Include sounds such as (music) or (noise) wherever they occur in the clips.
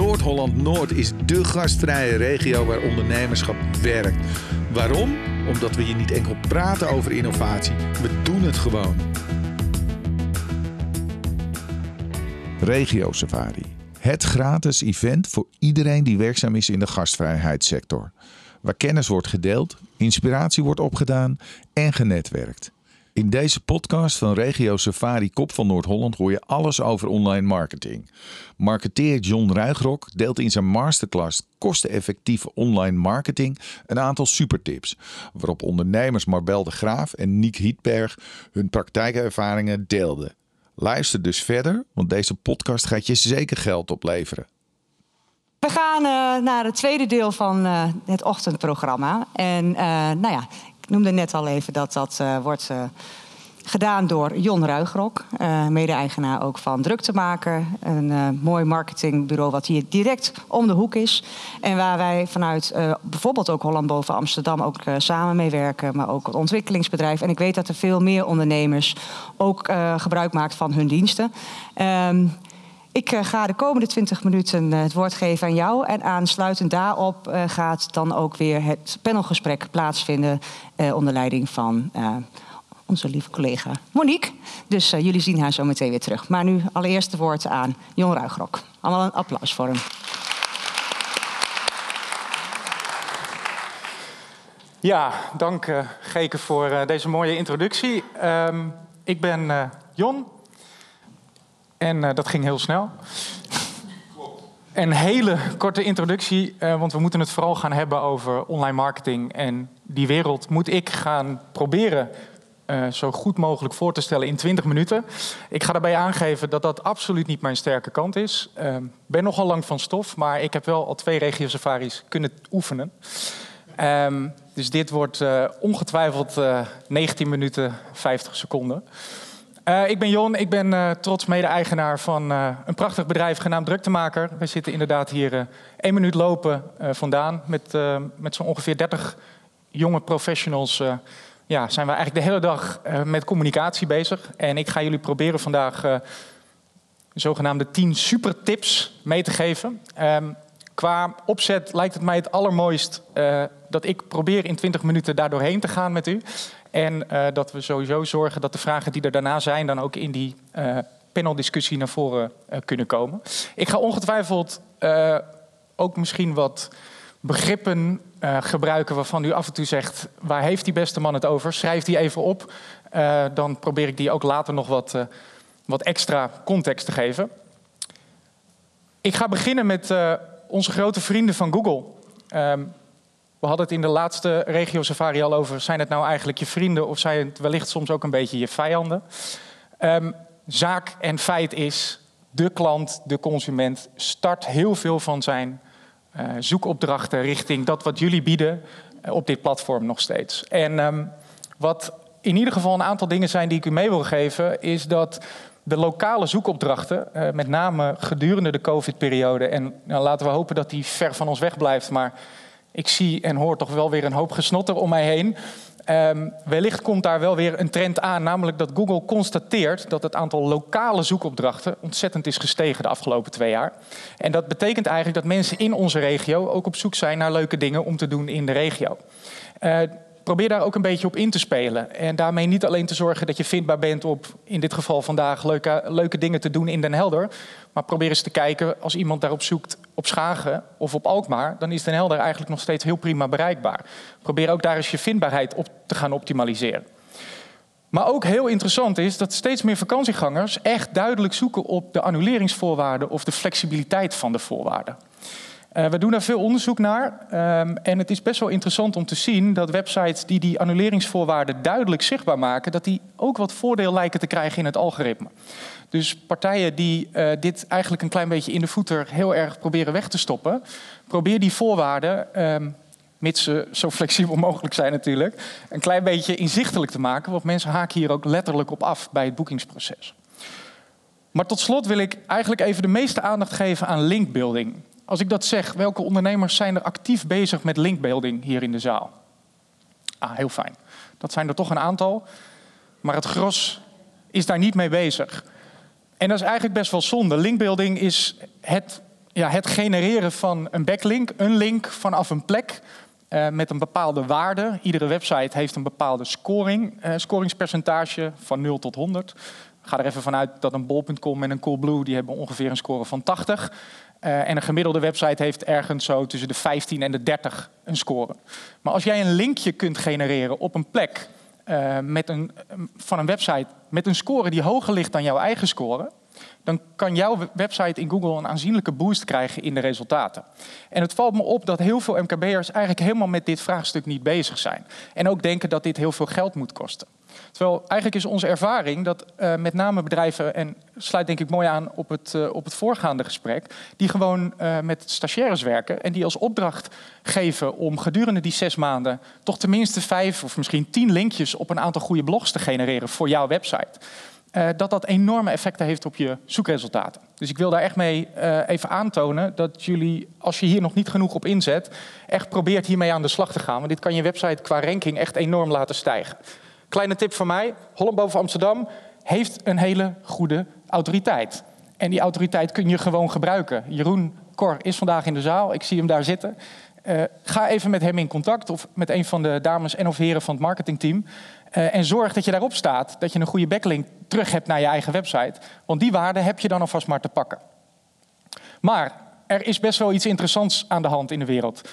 Noord-Holland-Noord is dé gastvrije regio waar ondernemerschap werkt. Waarom? Omdat we hier niet enkel praten over innovatie, we doen het gewoon. Regio Safari. Het gratis event voor iedereen die werkzaam is in de gastvrijheidssector. Waar kennis wordt gedeeld, inspiratie wordt opgedaan en genetwerkt. In deze podcast van Regio Safari Kop van Noord-Holland hoor je alles over online marketing. Marketeer John Ruigrok deelt in zijn masterclass kosteneffectieve online marketing een aantal supertips, waarop ondernemers Marbel de Graaf en Niek Hietberg hun praktijkervaringen deelden. Luister dus verder, want deze podcast gaat je zeker geld opleveren. We gaan uh, naar het tweede deel van uh, het ochtendprogramma. En uh, nou ja, noemde net al even dat dat wordt gedaan door Jon Ruigrok, mede-eigenaar ook van Druktemaker. Een mooi marketingbureau wat hier direct om de hoek is. En waar wij vanuit bijvoorbeeld ook Holland Boven Amsterdam ook samen mee werken. Maar ook het ontwikkelingsbedrijf. En ik weet dat er veel meer ondernemers ook gebruik maken van hun diensten. Um, ik uh, ga de komende 20 minuten uh, het woord geven aan jou. En aansluitend daarop uh, gaat dan ook weer het panelgesprek plaatsvinden. onder leiding van onze lieve collega Monique. Dus jullie zien haar zo meteen weer terug. Maar nu allereerst het woord aan Jon Ruigrok. Allemaal een applaus voor hem. Ja, dank Geke voor deze mooie introductie. Um, ik ben Jon, en uh, dat ging heel snel. Een hele korte introductie, uh, want we moeten het vooral gaan hebben over online marketing. En die wereld moet ik gaan proberen uh, zo goed mogelijk voor te stellen in 20 minuten. Ik ga daarbij aangeven dat dat absoluut niet mijn sterke kant is. Ik uh, ben nogal lang van stof, maar ik heb wel al twee regio-safaris kunnen oefenen. Um, dus dit wordt ongetwijfeld 19 minuten 50 seconden. Uh, ik ben Jon, ik ben uh, trots mede-eigenaar van uh, een prachtig bedrijf genaamd Druktemaker. We zitten inderdaad hier één minuut lopen vandaan met, met zo'n ongeveer 30 jonge professionals. ja, zijn we eigenlijk de hele dag met communicatie bezig. En ik ga jullie proberen vandaag zogenaamde 10 supertips mee te geven. Um, qua opzet lijkt het mij het allermooist dat ik probeer in 20 minuten daar doorheen te gaan met u. En uh, dat we sowieso zorgen dat de vragen die er daarna zijn, dan ook in die uh, paneldiscussie naar voren uh, kunnen komen. Ik ga ongetwijfeld ook misschien wat begrippen gebruiken waarvan u af en toe zegt: waar heeft die beste man het over? Schrijf die even op. dan probeer ik die ook later nog wat, wat extra context te geven. Ik ga beginnen met onze grote vrienden van Google. Um, we hadden het in de laatste regio safari al over. Zijn het nou eigenlijk je vrienden of zijn het wellicht soms ook een beetje je vijanden? Um, zaak en feit is, de klant, de consument, start heel veel van zijn uh, zoekopdrachten richting dat wat jullie bieden uh, op dit platform nog steeds. En um, wat in ieder geval een aantal dingen zijn die ik u mee wil geven, is dat de lokale zoekopdrachten, uh, met name gedurende de COVID-periode, en nou, laten we hopen dat die ver van ons weg blijft, maar ik zie en hoor toch wel weer een hoop gesnotter om mij heen. Um, wellicht komt daar wel weer een trend aan, namelijk dat Google constateert dat het aantal lokale zoekopdrachten ontzettend is gestegen de afgelopen twee jaar. En dat betekent eigenlijk dat mensen in onze regio ook op zoek zijn naar leuke dingen om te doen in de regio. Uh, probeer daar ook een beetje op in te spelen. En daarmee niet alleen te zorgen dat je vindbaar bent op, in dit geval vandaag, leuke, leuke dingen te doen in Den Helder. Maar probeer eens te kijken, als iemand daarop zoekt op Schagen of op Alkmaar, dan is Den Helder eigenlijk nog steeds heel prima bereikbaar. Probeer ook daar eens je vindbaarheid op te gaan optimaliseren. Maar ook heel interessant is dat steeds meer vakantiegangers echt duidelijk zoeken op de annuleringsvoorwaarden of de flexibiliteit van de voorwaarden. Uh, we doen daar veel onderzoek naar. Um, en het is best wel interessant om te zien dat websites die die annuleringsvoorwaarden duidelijk zichtbaar maken, dat die ook wat voordeel lijken te krijgen in het algoritme. Dus partijen die uh, dit eigenlijk een klein beetje in de voeter heel erg proberen weg te stoppen, probeer die voorwaarden, um, mits ze zo flexibel mogelijk zijn natuurlijk, een klein beetje inzichtelijk te maken. Want mensen haken hier ook letterlijk op af bij het boekingsproces. Maar tot slot wil ik eigenlijk even de meeste aandacht geven aan linkbuilding. Als ik dat zeg, welke ondernemers zijn er actief bezig met linkbuilding hier in de zaal? Ah, heel fijn. Dat zijn er toch een aantal. Maar het gros is daar niet mee bezig. En dat is eigenlijk best wel zonde. Linkbuilding is het ja, het genereren van een backlink, een link vanaf een plek uh, met een bepaalde waarde. Iedere website heeft een bepaalde scoring, uh, scoringspercentage van 0 tot 100. Ik ga er even vanuit dat een bol.com en een Coolblue die hebben ongeveer een score van 80. Uh, en een gemiddelde website heeft ergens zo tussen de 15 en de 30 een score. Maar als jij een linkje kunt genereren op een plek met een, van een website met een score die hoger ligt dan jouw eigen score, dan kan jouw website in Google een aanzienlijke boost krijgen in de resultaten. En het valt me op dat heel veel MKB'ers eigenlijk helemaal met dit vraagstuk niet bezig zijn. En ook denken dat dit heel veel geld moet kosten. Terwijl eigenlijk is onze ervaring dat uh, met name bedrijven, en sluit denk ik mooi aan op het, uh, op het voorgaande gesprek, die gewoon uh, met stagiaires werken en die als opdracht geven om gedurende die zes maanden toch tenminste vijf of misschien tien linkjes op een aantal goede blogs te genereren voor jouw website uh, dat dat enorme effecten heeft op je zoekresultaten. Dus ik wil daar echt mee uh, even aantonen dat jullie, als je hier nog niet genoeg op inzet, echt probeert hiermee aan de slag te gaan. Want dit kan je website qua ranking echt enorm laten stijgen. Kleine tip van mij: Holland boven Amsterdam heeft een hele goede autoriteit. En die autoriteit kun je gewoon gebruiken. Jeroen Kor is vandaag in de zaal, ik zie hem daar zitten. Uh, ga even met hem in contact of met een van de dames en of heren van het marketingteam. Uh, en zorg dat je daarop staat, dat je een goede backlink terug hebt naar je eigen website. Want die waarde heb je dan alvast maar te pakken. Maar er is best wel iets interessants aan de hand in de wereld.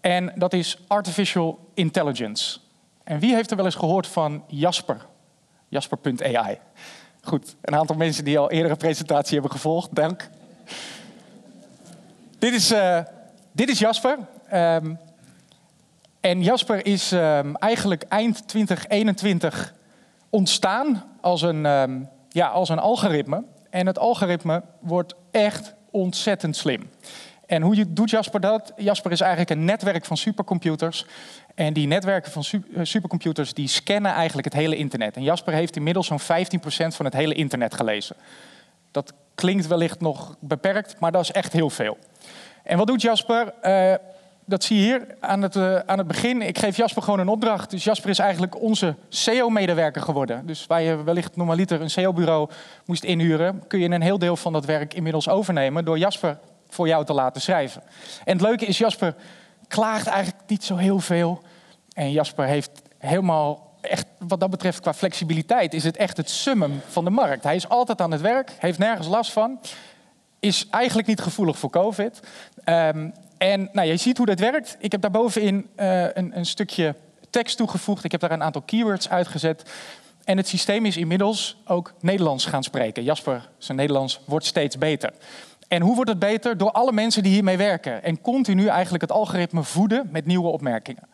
En dat is artificial intelligence. En wie heeft er wel eens gehoord van Jasper? Jasper.ai. Goed, een aantal mensen die al eerdere presentatie hebben gevolgd, dank. dit, is, uh, dit is Jasper. Um, en Jasper is um, eigenlijk eind 2021 ontstaan als een, um, ja, als een algoritme. En het algoritme wordt echt ontzettend slim. En hoe doet Jasper dat? Jasper is eigenlijk een netwerk van supercomputers. En die netwerken van eh, supercomputers die scannen eigenlijk het hele internet. En Jasper heeft inmiddels zo'n 15% van het hele internet gelezen. Dat klinkt wellicht nog beperkt, maar dat is echt heel veel. En wat doet Jasper? Uh, dat zie je hier aan het, uh, aan het begin. Ik geef Jasper gewoon een opdracht. Dus Jasper is eigenlijk onze SEO-medewerker geworden. Dus waar je wellicht normaliter een SEO-bureau moest inhuren... kun je een heel deel van dat werk inmiddels overnemen... door Jasper voor jou te laten schrijven. En het leuke is, Jasper klaagt eigenlijk niet zo heel veel. En Jasper heeft helemaal echt, wat dat betreft, qua flexibiliteit... is het echt het summum van de markt. Hij is altijd aan het werk, heeft nergens last van... is eigenlijk niet gevoelig voor COVID... Um, en nou, je ziet hoe dat werkt. Ik heb daarbovenin uh, een, een stukje tekst toegevoegd. Ik heb daar een aantal keywords uitgezet. En het systeem is inmiddels ook Nederlands gaan spreken. Jasper, zijn Nederlands wordt steeds beter. En hoe wordt het beter? Door alle mensen die hiermee werken. En continu eigenlijk het algoritme voeden met nieuwe opmerkingen.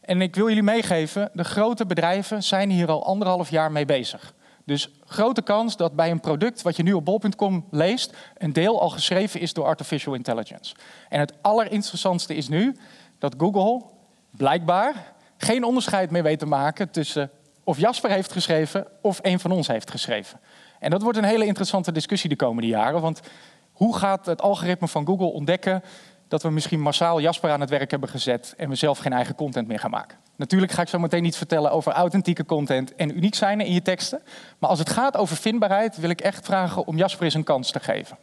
En ik wil jullie meegeven, de grote bedrijven zijn hier al anderhalf jaar mee bezig. Dus grote kans dat bij een product wat je nu op bol.com leest, een deel al geschreven is door artificial intelligence. En het allerinteressantste is nu dat Google blijkbaar geen onderscheid meer weet te maken tussen of Jasper heeft geschreven of een van ons heeft geschreven. En dat wordt een hele interessante discussie de komende jaren, want hoe gaat het algoritme van Google ontdekken dat we misschien massaal Jasper aan het werk hebben gezet en we zelf geen eigen content meer gaan maken. Natuurlijk ga ik zo meteen iets vertellen over authentieke content en uniek zijn in je teksten. Maar als het gaat over vindbaarheid wil ik echt vragen om Jasper eens een kans te geven.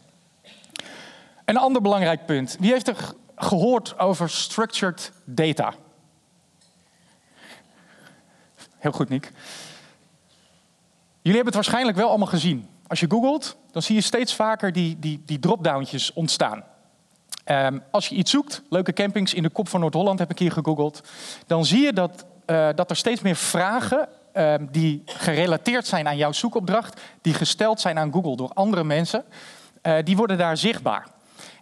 Een ander belangrijk punt. Wie heeft er gehoord over structured data? Heel goed, Nick. Jullie hebben het waarschijnlijk wel allemaal gezien. Als je googelt, dan zie je steeds vaker die, die, die drop-downtjes ontstaan. Um, als je iets zoekt, leuke campings in de kop van Noord-Holland heb ik hier gegoogeld, dan zie je dat, uh, dat er steeds meer vragen uh, die gerelateerd zijn aan jouw zoekopdracht, die gesteld zijn aan Google door andere mensen, uh, die worden daar zichtbaar.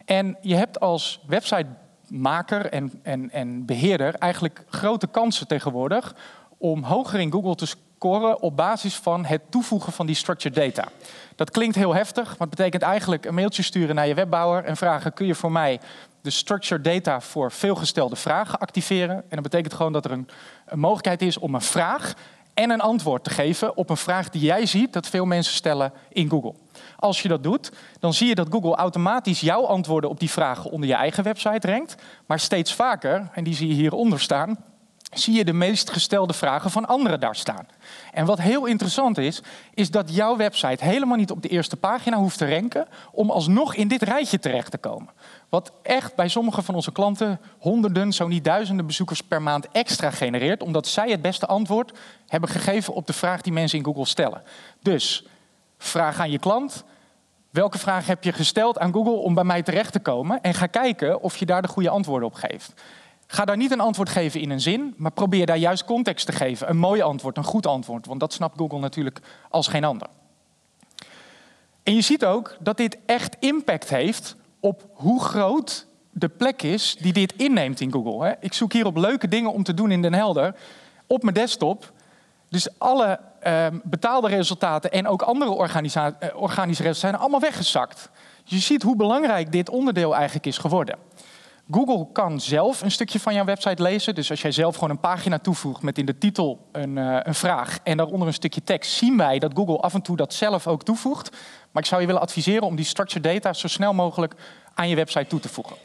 En je hebt als websitemaker en, en, en beheerder eigenlijk grote kansen tegenwoordig om hoger in Google te scoren op basis van het toevoegen van die structured data. Dat klinkt heel heftig, maar het betekent eigenlijk een mailtje sturen naar je webbouwer en vragen: kun je voor mij de structured data voor veelgestelde vragen activeren? En dat betekent gewoon dat er een, mogelijkheid is om een vraag en een antwoord te geven op een vraag die jij ziet dat veel mensen stellen in Google. Als je dat doet, dan zie je dat Google automatisch jouw antwoorden op die vragen onder je eigen website rankt. Maar steeds vaker, en die zie je hieronder staan, zie je de meest gestelde vragen van anderen daar staan. En wat heel interessant is, is dat jouw website helemaal niet op de eerste pagina hoeft te ranken om alsnog in dit rijtje terecht te komen. Wat echt bij sommige van onze klanten honderden, zo niet duizenden bezoekers per maand extra genereert, omdat zij het beste antwoord hebben gegeven op de vraag die mensen in Google stellen. Dus vraag aan je klant, welke vraag heb je gesteld aan Google om bij mij terecht te komen? En ga kijken of je daar de goede antwoorden op geeft. Ga daar niet een antwoord geven in een zin, maar probeer daar juist context te geven. Een mooi antwoord, een goed antwoord, want dat snapt Google natuurlijk als geen ander. En je ziet ook dat dit echt impact heeft op hoe groot de plek is die dit inneemt in Google. Ik zoek hier op leuke dingen om te doen in Den Helder op mijn desktop. Dus alle ehm, betaalde resultaten en ook andere eh, organische resultaten zijn allemaal weggezakt. Je ziet hoe belangrijk dit onderdeel eigenlijk is geworden. Google kan zelf een stukje van jouw website lezen. Dus als jij zelf gewoon een pagina toevoegt met in de titel een, uh, een vraag en daaronder een stukje tekst, zien wij dat Google af en toe dat zelf ook toevoegt. Maar ik zou je willen adviseren om die structured data zo snel mogelijk aan je website toe te voegen.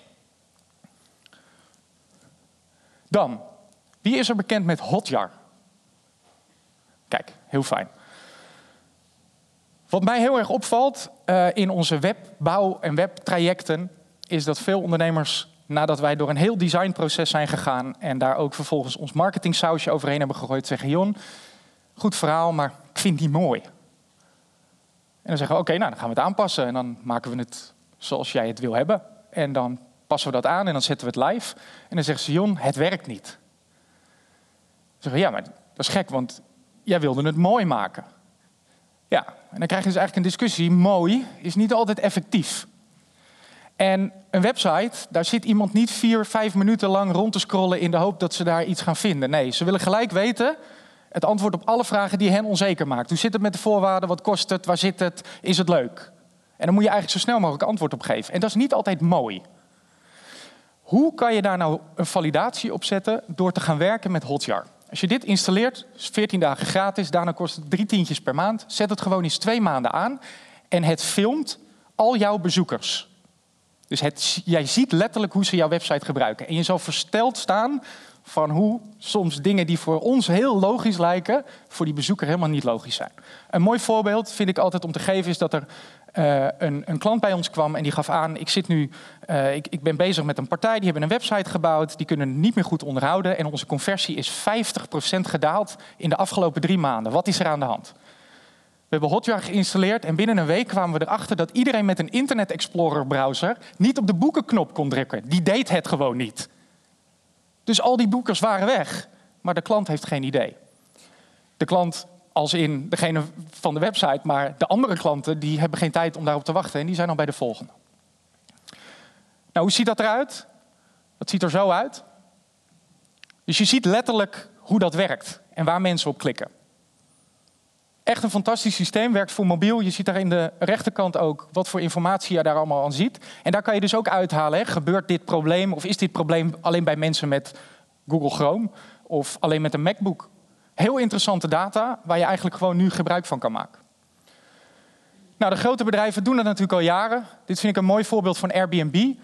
Dan, wie is er bekend met Hotjar? Kijk, heel fijn. Wat mij heel erg opvalt uh, in onze webbouw- en webtrajecten, is dat veel ondernemers nadat wij door een heel designproces zijn gegaan en daar ook vervolgens ons marketingsausje overheen hebben gegooid, zeggen: Jon, goed verhaal, maar ik vind die mooi. En dan zeggen we: Oké, nou dan gaan we het aanpassen en dan maken we het zoals jij het wil hebben. En dan passen we dat aan en dan zetten we het live. En dan zeggen ze: Jon, het werkt niet. Dan zeggen Ja, maar dat is gek, want jij wilde het mooi maken. Ja, en dan krijg je dus eigenlijk een discussie. Mooi is niet altijd effectief. En een website, daar zit iemand niet vier, vijf minuten lang rond te scrollen in de hoop dat ze daar iets gaan vinden. Nee, ze willen gelijk weten het antwoord op alle vragen die hen onzeker maakt. Hoe zit het met de voorwaarden? Wat kost het? Waar zit het? Is het leuk? En dan moet je eigenlijk zo snel mogelijk antwoord op geven. En dat is niet altijd mooi. Hoe kan je daar nou een validatie op zetten door te gaan werken met Hotjar? Als je dit installeert, is 14 dagen gratis, daarna kost het drie tientjes per maand. Zet het gewoon eens twee maanden aan en het filmt al jouw bezoekers. Dus het, jij ziet letterlijk hoe ze jouw website gebruiken. En je zal versteld staan van hoe soms dingen die voor ons heel logisch lijken, voor die bezoeker helemaal niet logisch zijn. Een mooi voorbeeld vind ik altijd om te geven is dat er uh, een, een, klant bij ons kwam en die gaf aan: ik, zit nu, uh, ik, ik, ben bezig met een partij, die hebben een website gebouwd, die kunnen het niet meer goed onderhouden en onze conversie is 50% gedaald in de afgelopen drie maanden. Wat is er aan de hand? We hebben Hotjar geïnstalleerd en binnen een week kwamen we erachter dat iedereen met een Internet Explorer browser niet op de boekenknop kon drukken. Die deed het gewoon niet. Dus al die boekers waren weg, maar de klant heeft geen idee. De klant als in degene van de website, maar de andere klanten die hebben geen tijd om daarop te wachten en die zijn al bij de volgende. Nou, hoe ziet dat eruit? Dat ziet er zo uit. Dus je ziet letterlijk hoe dat werkt en waar mensen op klikken. Echt een fantastisch systeem, werkt voor mobiel. Je ziet daar in de rechterkant ook wat voor informatie je daar allemaal aan ziet. En daar kan je dus ook uithalen, hè, gebeurt dit probleem of is dit probleem alleen bij mensen met Google Chrome of alleen met een MacBook? Heel interessante data waar je eigenlijk gewoon nu gebruik van kan maken. Nou, de grote bedrijven doen dat natuurlijk al jaren. Dit vind ik een mooi voorbeeld van Airbnb.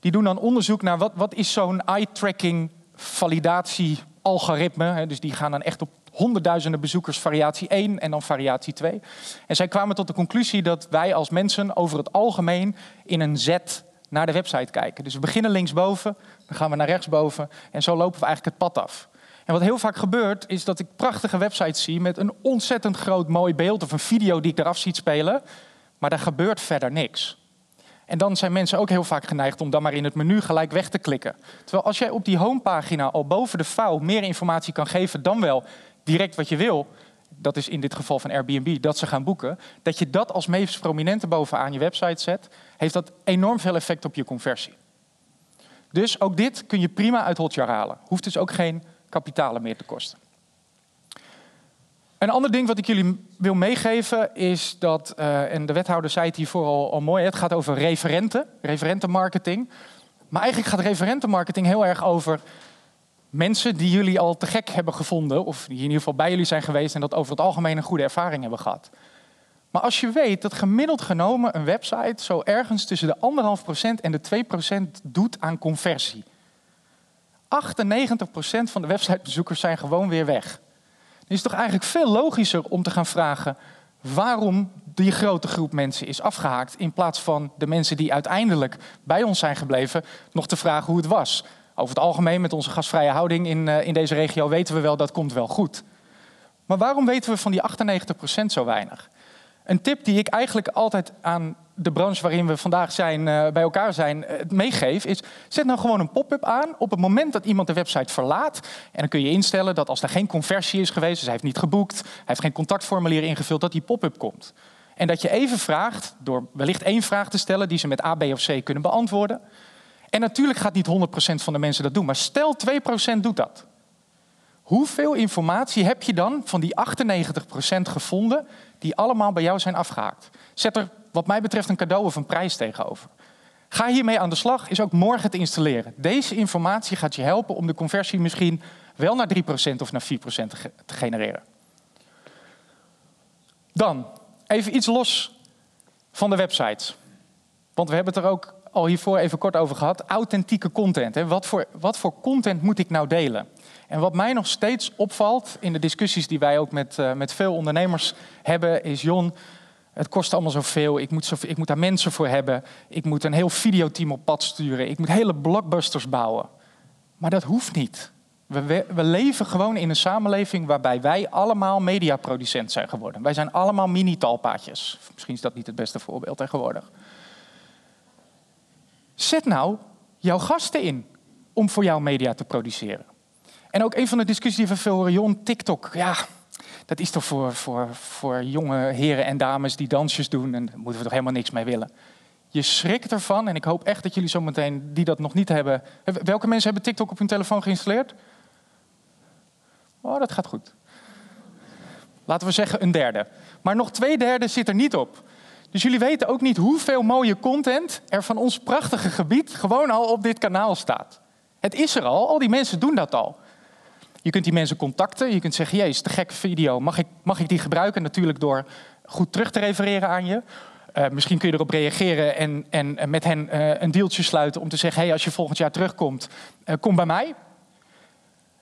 Die doen dan onderzoek naar wat, wat is zo'n eye-tracking validatie algoritme. Dus die gaan dan echt op honderdduizenden bezoekers variatie 1 en dan variatie 2. En zij kwamen tot de conclusie dat wij als mensen over het algemeen in een Z naar de website kijken. Dus we beginnen linksboven, dan gaan we naar rechtsboven en zo lopen we eigenlijk het pad af. En wat heel vaak gebeurt, is dat ik prachtige websites zie met een ontzettend groot mooi beeld of een video die ik eraf ziet spelen, maar daar gebeurt verder niks. En dan zijn mensen ook heel vaak geneigd om dan maar in het menu gelijk weg te klikken. Terwijl als jij op die homepagina al boven de vouw meer informatie kan geven dan wel direct wat je wil, dat is in dit geval van Airbnb, dat ze gaan boeken, dat je dat als meest prominente bovenaan je website zet, heeft dat enorm veel effect op je conversie. Dus ook dit kun je prima uit Hotjar halen. Hoeft dus ook geen kapitalen meer te kosten. Een ander ding wat ik jullie wil meegeven is dat, uh, en de wethouder zei het hiervoor al, al mooi, het gaat over referenten, referentenmarketing. Maar eigenlijk gaat referentenmarketing heel erg over mensen die jullie al te gek hebben gevonden, of die in ieder geval bij jullie zijn geweest en dat over het algemeen een goede ervaring hebben gehad. Maar als je weet dat gemiddeld genomen een website zo ergens tussen de 1,5% en de 2% doet aan conversie. van de websitebezoekers zijn gewoon weer weg. Het is toch eigenlijk veel logischer om te gaan vragen waarom die grote groep mensen is afgehaakt. In plaats van de mensen die uiteindelijk bij ons zijn gebleven, nog te vragen hoe het was. Over het algemeen, met onze gastvrije houding in, uh, in deze regio, weten we wel dat komt wel goed. Maar waarom weten we van die 98% zo weinig? Een tip die ik eigenlijk altijd aan de branche waarin we vandaag zijn, uh, bij elkaar zijn, uh, meegeef, is zet nou gewoon een pop-up aan op het moment dat iemand de website verlaat. En dan kun je instellen dat als er geen conversie is geweest, dus hij heeft niet geboekt, hij heeft geen contactformulier ingevuld, dat die pop-up komt. En dat je even vraagt, door wellicht één vraag te stellen die ze met A, B of C kunnen beantwoorden. En natuurlijk gaat niet 100% van de mensen dat doen, maar stel 2% doet dat. Hoeveel informatie heb je dan van die 98% gevonden die allemaal bij jou zijn afgehaakt? Zet er wat mij betreft een cadeau of een prijs tegenover. Ga hiermee aan de slag, is ook morgen te installeren. Deze informatie gaat je helpen om de conversie misschien wel naar 3% of naar 4% te genereren. Dan, even iets los van de websites. Want we hebben het er ook al hiervoor even kort over gehad. Authentieke content. Hè. Wat, voor, wat voor content moet ik nou delen? En wat mij nog steeds opvalt in de discussies die wij ook met, uh, met veel ondernemers hebben, is Jon, het kost allemaal zoveel. Ik moet, zo, ik moet daar mensen voor hebben. Ik moet een heel videoteam op pad sturen. Ik moet hele blockbusters bouwen. Maar dat hoeft niet. We, we, leven gewoon in een samenleving waarbij wij allemaal mediaproducent zijn geworden. Wij zijn allemaal mini-talpaatjes. Misschien is dat niet het beste voorbeeld tegenwoordig. Zet nou jouw gasten in om voor jou media te produceren. En ook een van de discussies die we veel horen, Jon, TikTok. Ja, dat is toch voor, voor, voor jonge heren en dames die dansjes doen. En daar moeten we toch helemaal niks mee willen. Je schrikt ervan, en ik hoop echt dat jullie zometeen die dat nog niet hebben. Welke mensen hebben TikTok op hun telefoon geïnstalleerd? Oh, dat gaat goed. Laten we zeggen een derde. Maar nog twee derde zit er niet op. Dus jullie weten ook niet hoeveel mooie content er van ons prachtige gebied gewoon al op dit kanaal staat. Het is er al, al die mensen doen dat al. Je kunt die mensen contacten. Je kunt zeggen, jezus, de gekke video. Mag ik, mag ik die gebruiken? Natuurlijk door goed terug te refereren aan je. Uh, misschien kun je erop reageren en, en met hen uh, een deeltje sluiten om te zeggen: hey, als je volgend jaar terugkomt, uh, kom bij mij.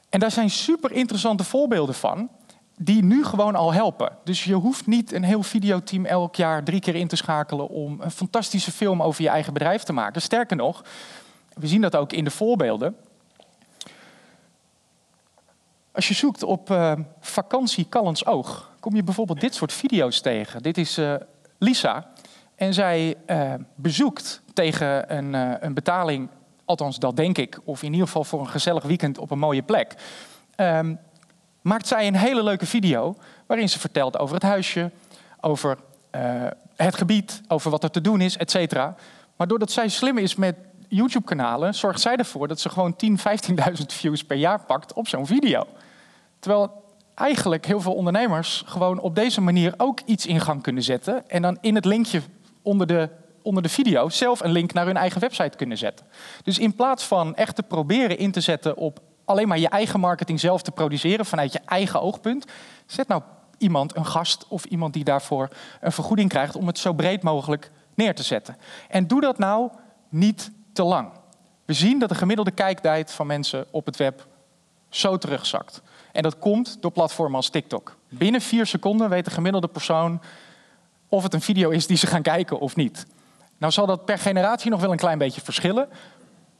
En daar zijn super interessante voorbeelden van, die nu gewoon al helpen. Dus je hoeft niet een heel videoteam elk jaar drie keer in te schakelen om een fantastische film over je eigen bedrijf te maken. Sterker nog, we zien dat ook in de voorbeelden. Als je zoekt op uh, vakantie Callens Oog, kom je bijvoorbeeld dit soort video's tegen. Dit is uh, Lisa. En zij uh, bezoekt tegen een, een, betaling, althans dat denk ik, of in ieder geval voor een gezellig weekend op een mooie plek. Um, maakt zij een hele leuke video waarin ze vertelt over het huisje, over het gebied, over wat er te doen is, et cetera. Maar doordat zij slim is met YouTube-kanalen, zorgt zij ervoor dat ze gewoon 10, 15.000 views per jaar pakt op zo'n video. Terwijl eigenlijk heel veel ondernemers gewoon op deze manier ook iets in gang kunnen zetten. En dan in het linkje onder de, onder de video zelf een link naar hun eigen website kunnen zetten. Dus in plaats van echt te proberen in te zetten op alleen maar je eigen marketing zelf te produceren vanuit je eigen oogpunt, zet nou iemand, een gast of iemand die daarvoor een vergoeding krijgt om het zo breed mogelijk neer te zetten. En doe dat nou niet te lang. We zien dat de gemiddelde kijktijd van mensen op het web zo terugzakt. En dat komt door platformen als TikTok. Binnen vier seconden weet de gemiddelde persoon of het een video is die ze gaan kijken of niet. Nou zal dat per generatie nog wel een klein beetje verschillen.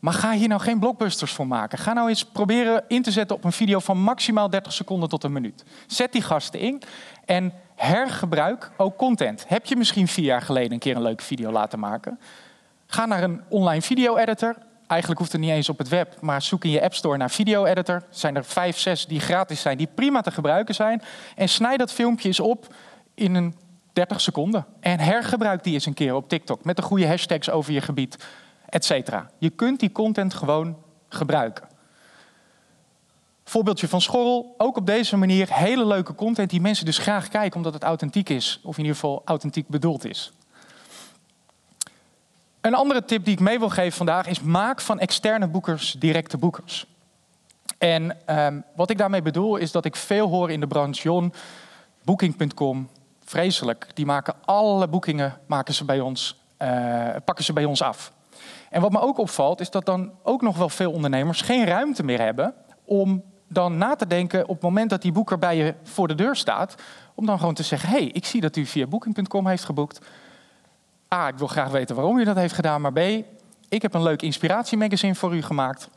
Maar ga hier nou geen blockbusters voor maken. Ga nou eens proberen in te zetten op een video van maximaal 30 seconden tot een minuut. Zet die gasten in en hergebruik ook content. Heb je misschien vier jaar geleden een keer een leuke video laten maken? Ga naar een online video-editor. Eigenlijk hoeft het niet eens op het web, maar zoek in je App Store naar video-editor. Zijn er vijf, zes die gratis zijn, die prima te gebruiken zijn. En snijd dat filmpje eens op in een 30 seconden. En hergebruik die eens een keer op TikTok met de goede hashtags over je gebied, et cetera. Je kunt die content gewoon gebruiken. Voorbeeldje van Schorrel, ook op deze manier hele leuke content die mensen dus graag kijken omdat het authentiek is, of in ieder geval authentiek bedoeld is. Een andere tip die ik mee wil geven vandaag is maak van externe boekers directe boekers. En um, wat ik daarmee bedoel is dat ik veel hoor in de branche, Jon, Booking.com, vreselijk. Die maken alle boekingen maken ze bij ons, uh, pakken ze bij ons af. En wat me ook opvalt, is dat dan ook nog wel veel ondernemers geen ruimte meer hebben om dan na te denken op het moment dat die boeker bij je voor de deur staat, om dan gewoon te zeggen: hey, ik zie dat u via booking.com heeft geboekt. A, ik wil graag weten waarom u dat heeft gedaan, maar B, ik heb een leuk inspiratiemagazine voor u gemaakt.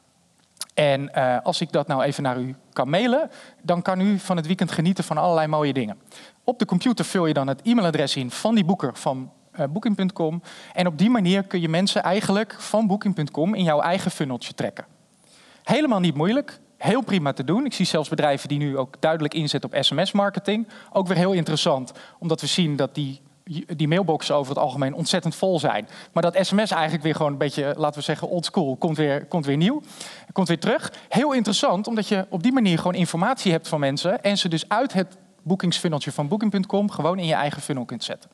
En uh, als ik dat nou even naar u kan mailen, dan kan u van het weekend genieten van allerlei mooie dingen. Op de computer vul je dan het e-mailadres in van die boeker van uh, Booking.com. En op die manier kun je mensen eigenlijk van Booking.com in jouw eigen funneltje trekken. Helemaal niet moeilijk, heel prima te doen. Ik zie zelfs bedrijven die nu ook duidelijk inzetten op sms-marketing. Ook weer heel interessant, omdat we zien dat die die mailboxen over het algemeen ontzettend vol zijn. Maar dat sms eigenlijk weer gewoon een beetje, laten we zeggen, old school, komt weer, komt weer nieuw, komt weer terug. Heel interessant, omdat je op die manier gewoon informatie hebt van mensen en ze dus uit het boekingsfunneltje van booking.com gewoon in je eigen funnel kunt zetten.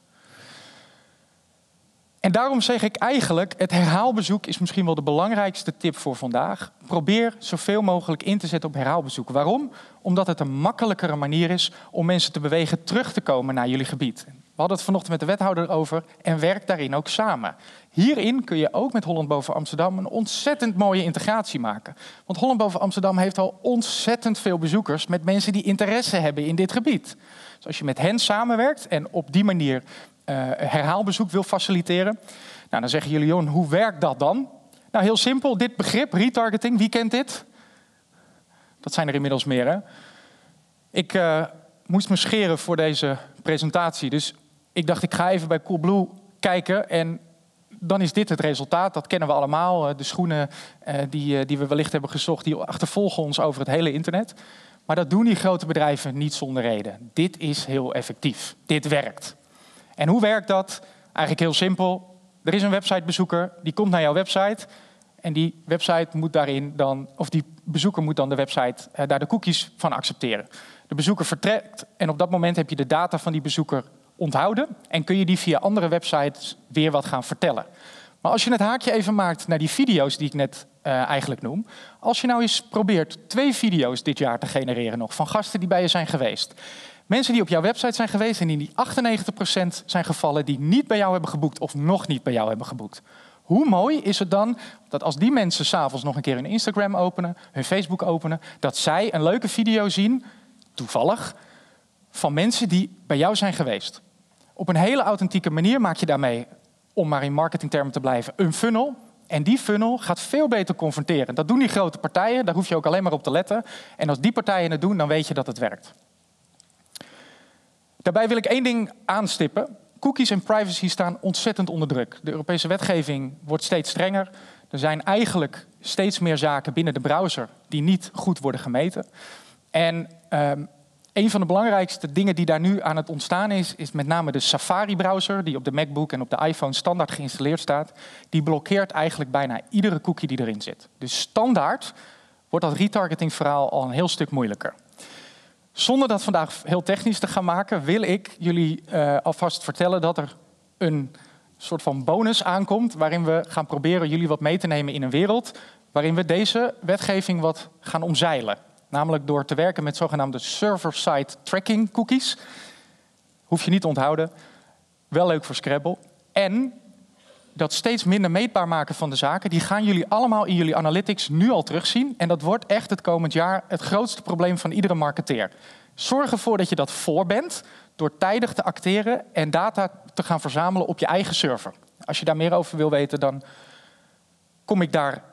En daarom zeg ik eigenlijk, het herhaalbezoek is misschien wel de belangrijkste tip voor vandaag. Probeer zoveel mogelijk in te zetten op herhaalbezoek. Waarom? Omdat het een makkelijkere manier is om mensen te bewegen terug te komen naar jullie gebied. We hadden het vanochtend met de wethouder over en werk daarin ook samen. Hierin kun je ook met Holland Boven Amsterdam een ontzettend mooie integratie maken. Want Holland Boven Amsterdam heeft al ontzettend veel bezoekers met mensen die interesse hebben in dit gebied. Dus als je met hen samenwerkt en op die manier herhaalbezoek wil faciliteren, nou, dan zeggen jullie, Jon, hoe werkt dat dan? Nou, heel simpel, dit begrip, retargeting, wie kent dit? Dat zijn er inmiddels meer? Ik uh, moest me scheren voor deze presentatie, dus ik dacht, ik ga even bij Coolblue kijken en dan is dit het resultaat. Dat kennen we allemaal. Eh, de schoenen die, die we wellicht hebben gezocht, die achtervolgen ons over het hele internet. Maar dat doen die grote bedrijven niet zonder reden. Dit is heel effectief. Dit werkt. En hoe werkt dat? Eigenlijk heel simpel. Er is een websitebezoeker, die komt naar jouw website. En die website moet daarin dan, of die bezoeker moet dan de website daar de cookies van accepteren. De bezoeker vertrekt en op dat moment heb je de data van die bezoeker onthouden en kun je die via andere websites weer wat gaan vertellen. Maar als je het haakje even maakt naar die video's die ik net uh, eigenlijk noem. Als je nou eens probeert twee video's dit jaar te genereren nog van gasten die bij je zijn geweest. Mensen die op jouw website zijn geweest en in die 98% zijn gevallen die niet bij jou hebben geboekt of nog niet bij jou hebben geboekt. Hoe mooi is het dan dat als die mensen s'avonds nog een keer hun Instagram openen, hun Facebook openen, dat zij een leuke video zien, toevallig, van mensen die bij jou zijn geweest. Op een hele authentieke manier maak je daarmee, om maar in marketingtermen te blijven, een funnel. En die funnel gaat veel beter converteren. Dat doen die grote partijen, daar hoef je ook alleen maar op te letten. En als die partijen het doen, dan weet je dat het werkt. Daarbij wil ik één ding aanstippen. Cookies en privacy staan ontzettend onder druk. De Europese wetgeving wordt steeds strenger. Er zijn eigenlijk steeds meer zaken binnen de browser die niet goed worden gemeten. En um, een van de belangrijkste dingen die daar nu aan het ontstaan is, is met name de Safari-browser, die op de MacBook en op de iPhone standaard geïnstalleerd staat. Die blokkeert eigenlijk bijna iedere cookie die erin zit. Dus standaard wordt dat retargeting-verhaal al een heel stuk moeilijker. Zonder dat vandaag heel technisch te gaan maken, wil ik jullie uh, alvast vertellen dat er een soort van bonus aankomt, waarin we gaan proberen jullie wat mee te nemen in een wereld waarin we deze wetgeving wat gaan omzeilen. Namelijk door te werken met zogenaamde server-side tracking cookies. Hoef je niet te onthouden. Wel leuk voor Scrabble. En dat steeds minder meetbaar maken van de zaken, die gaan jullie allemaal in jullie analytics nu al terugzien. En dat wordt echt het komend jaar het grootste probleem van iedere marketeer. Zorg ervoor dat je dat voor bent door tijdig te acteren en data te gaan verzamelen op je eigen server. Als je daar meer over wil weten, dan kom ik daar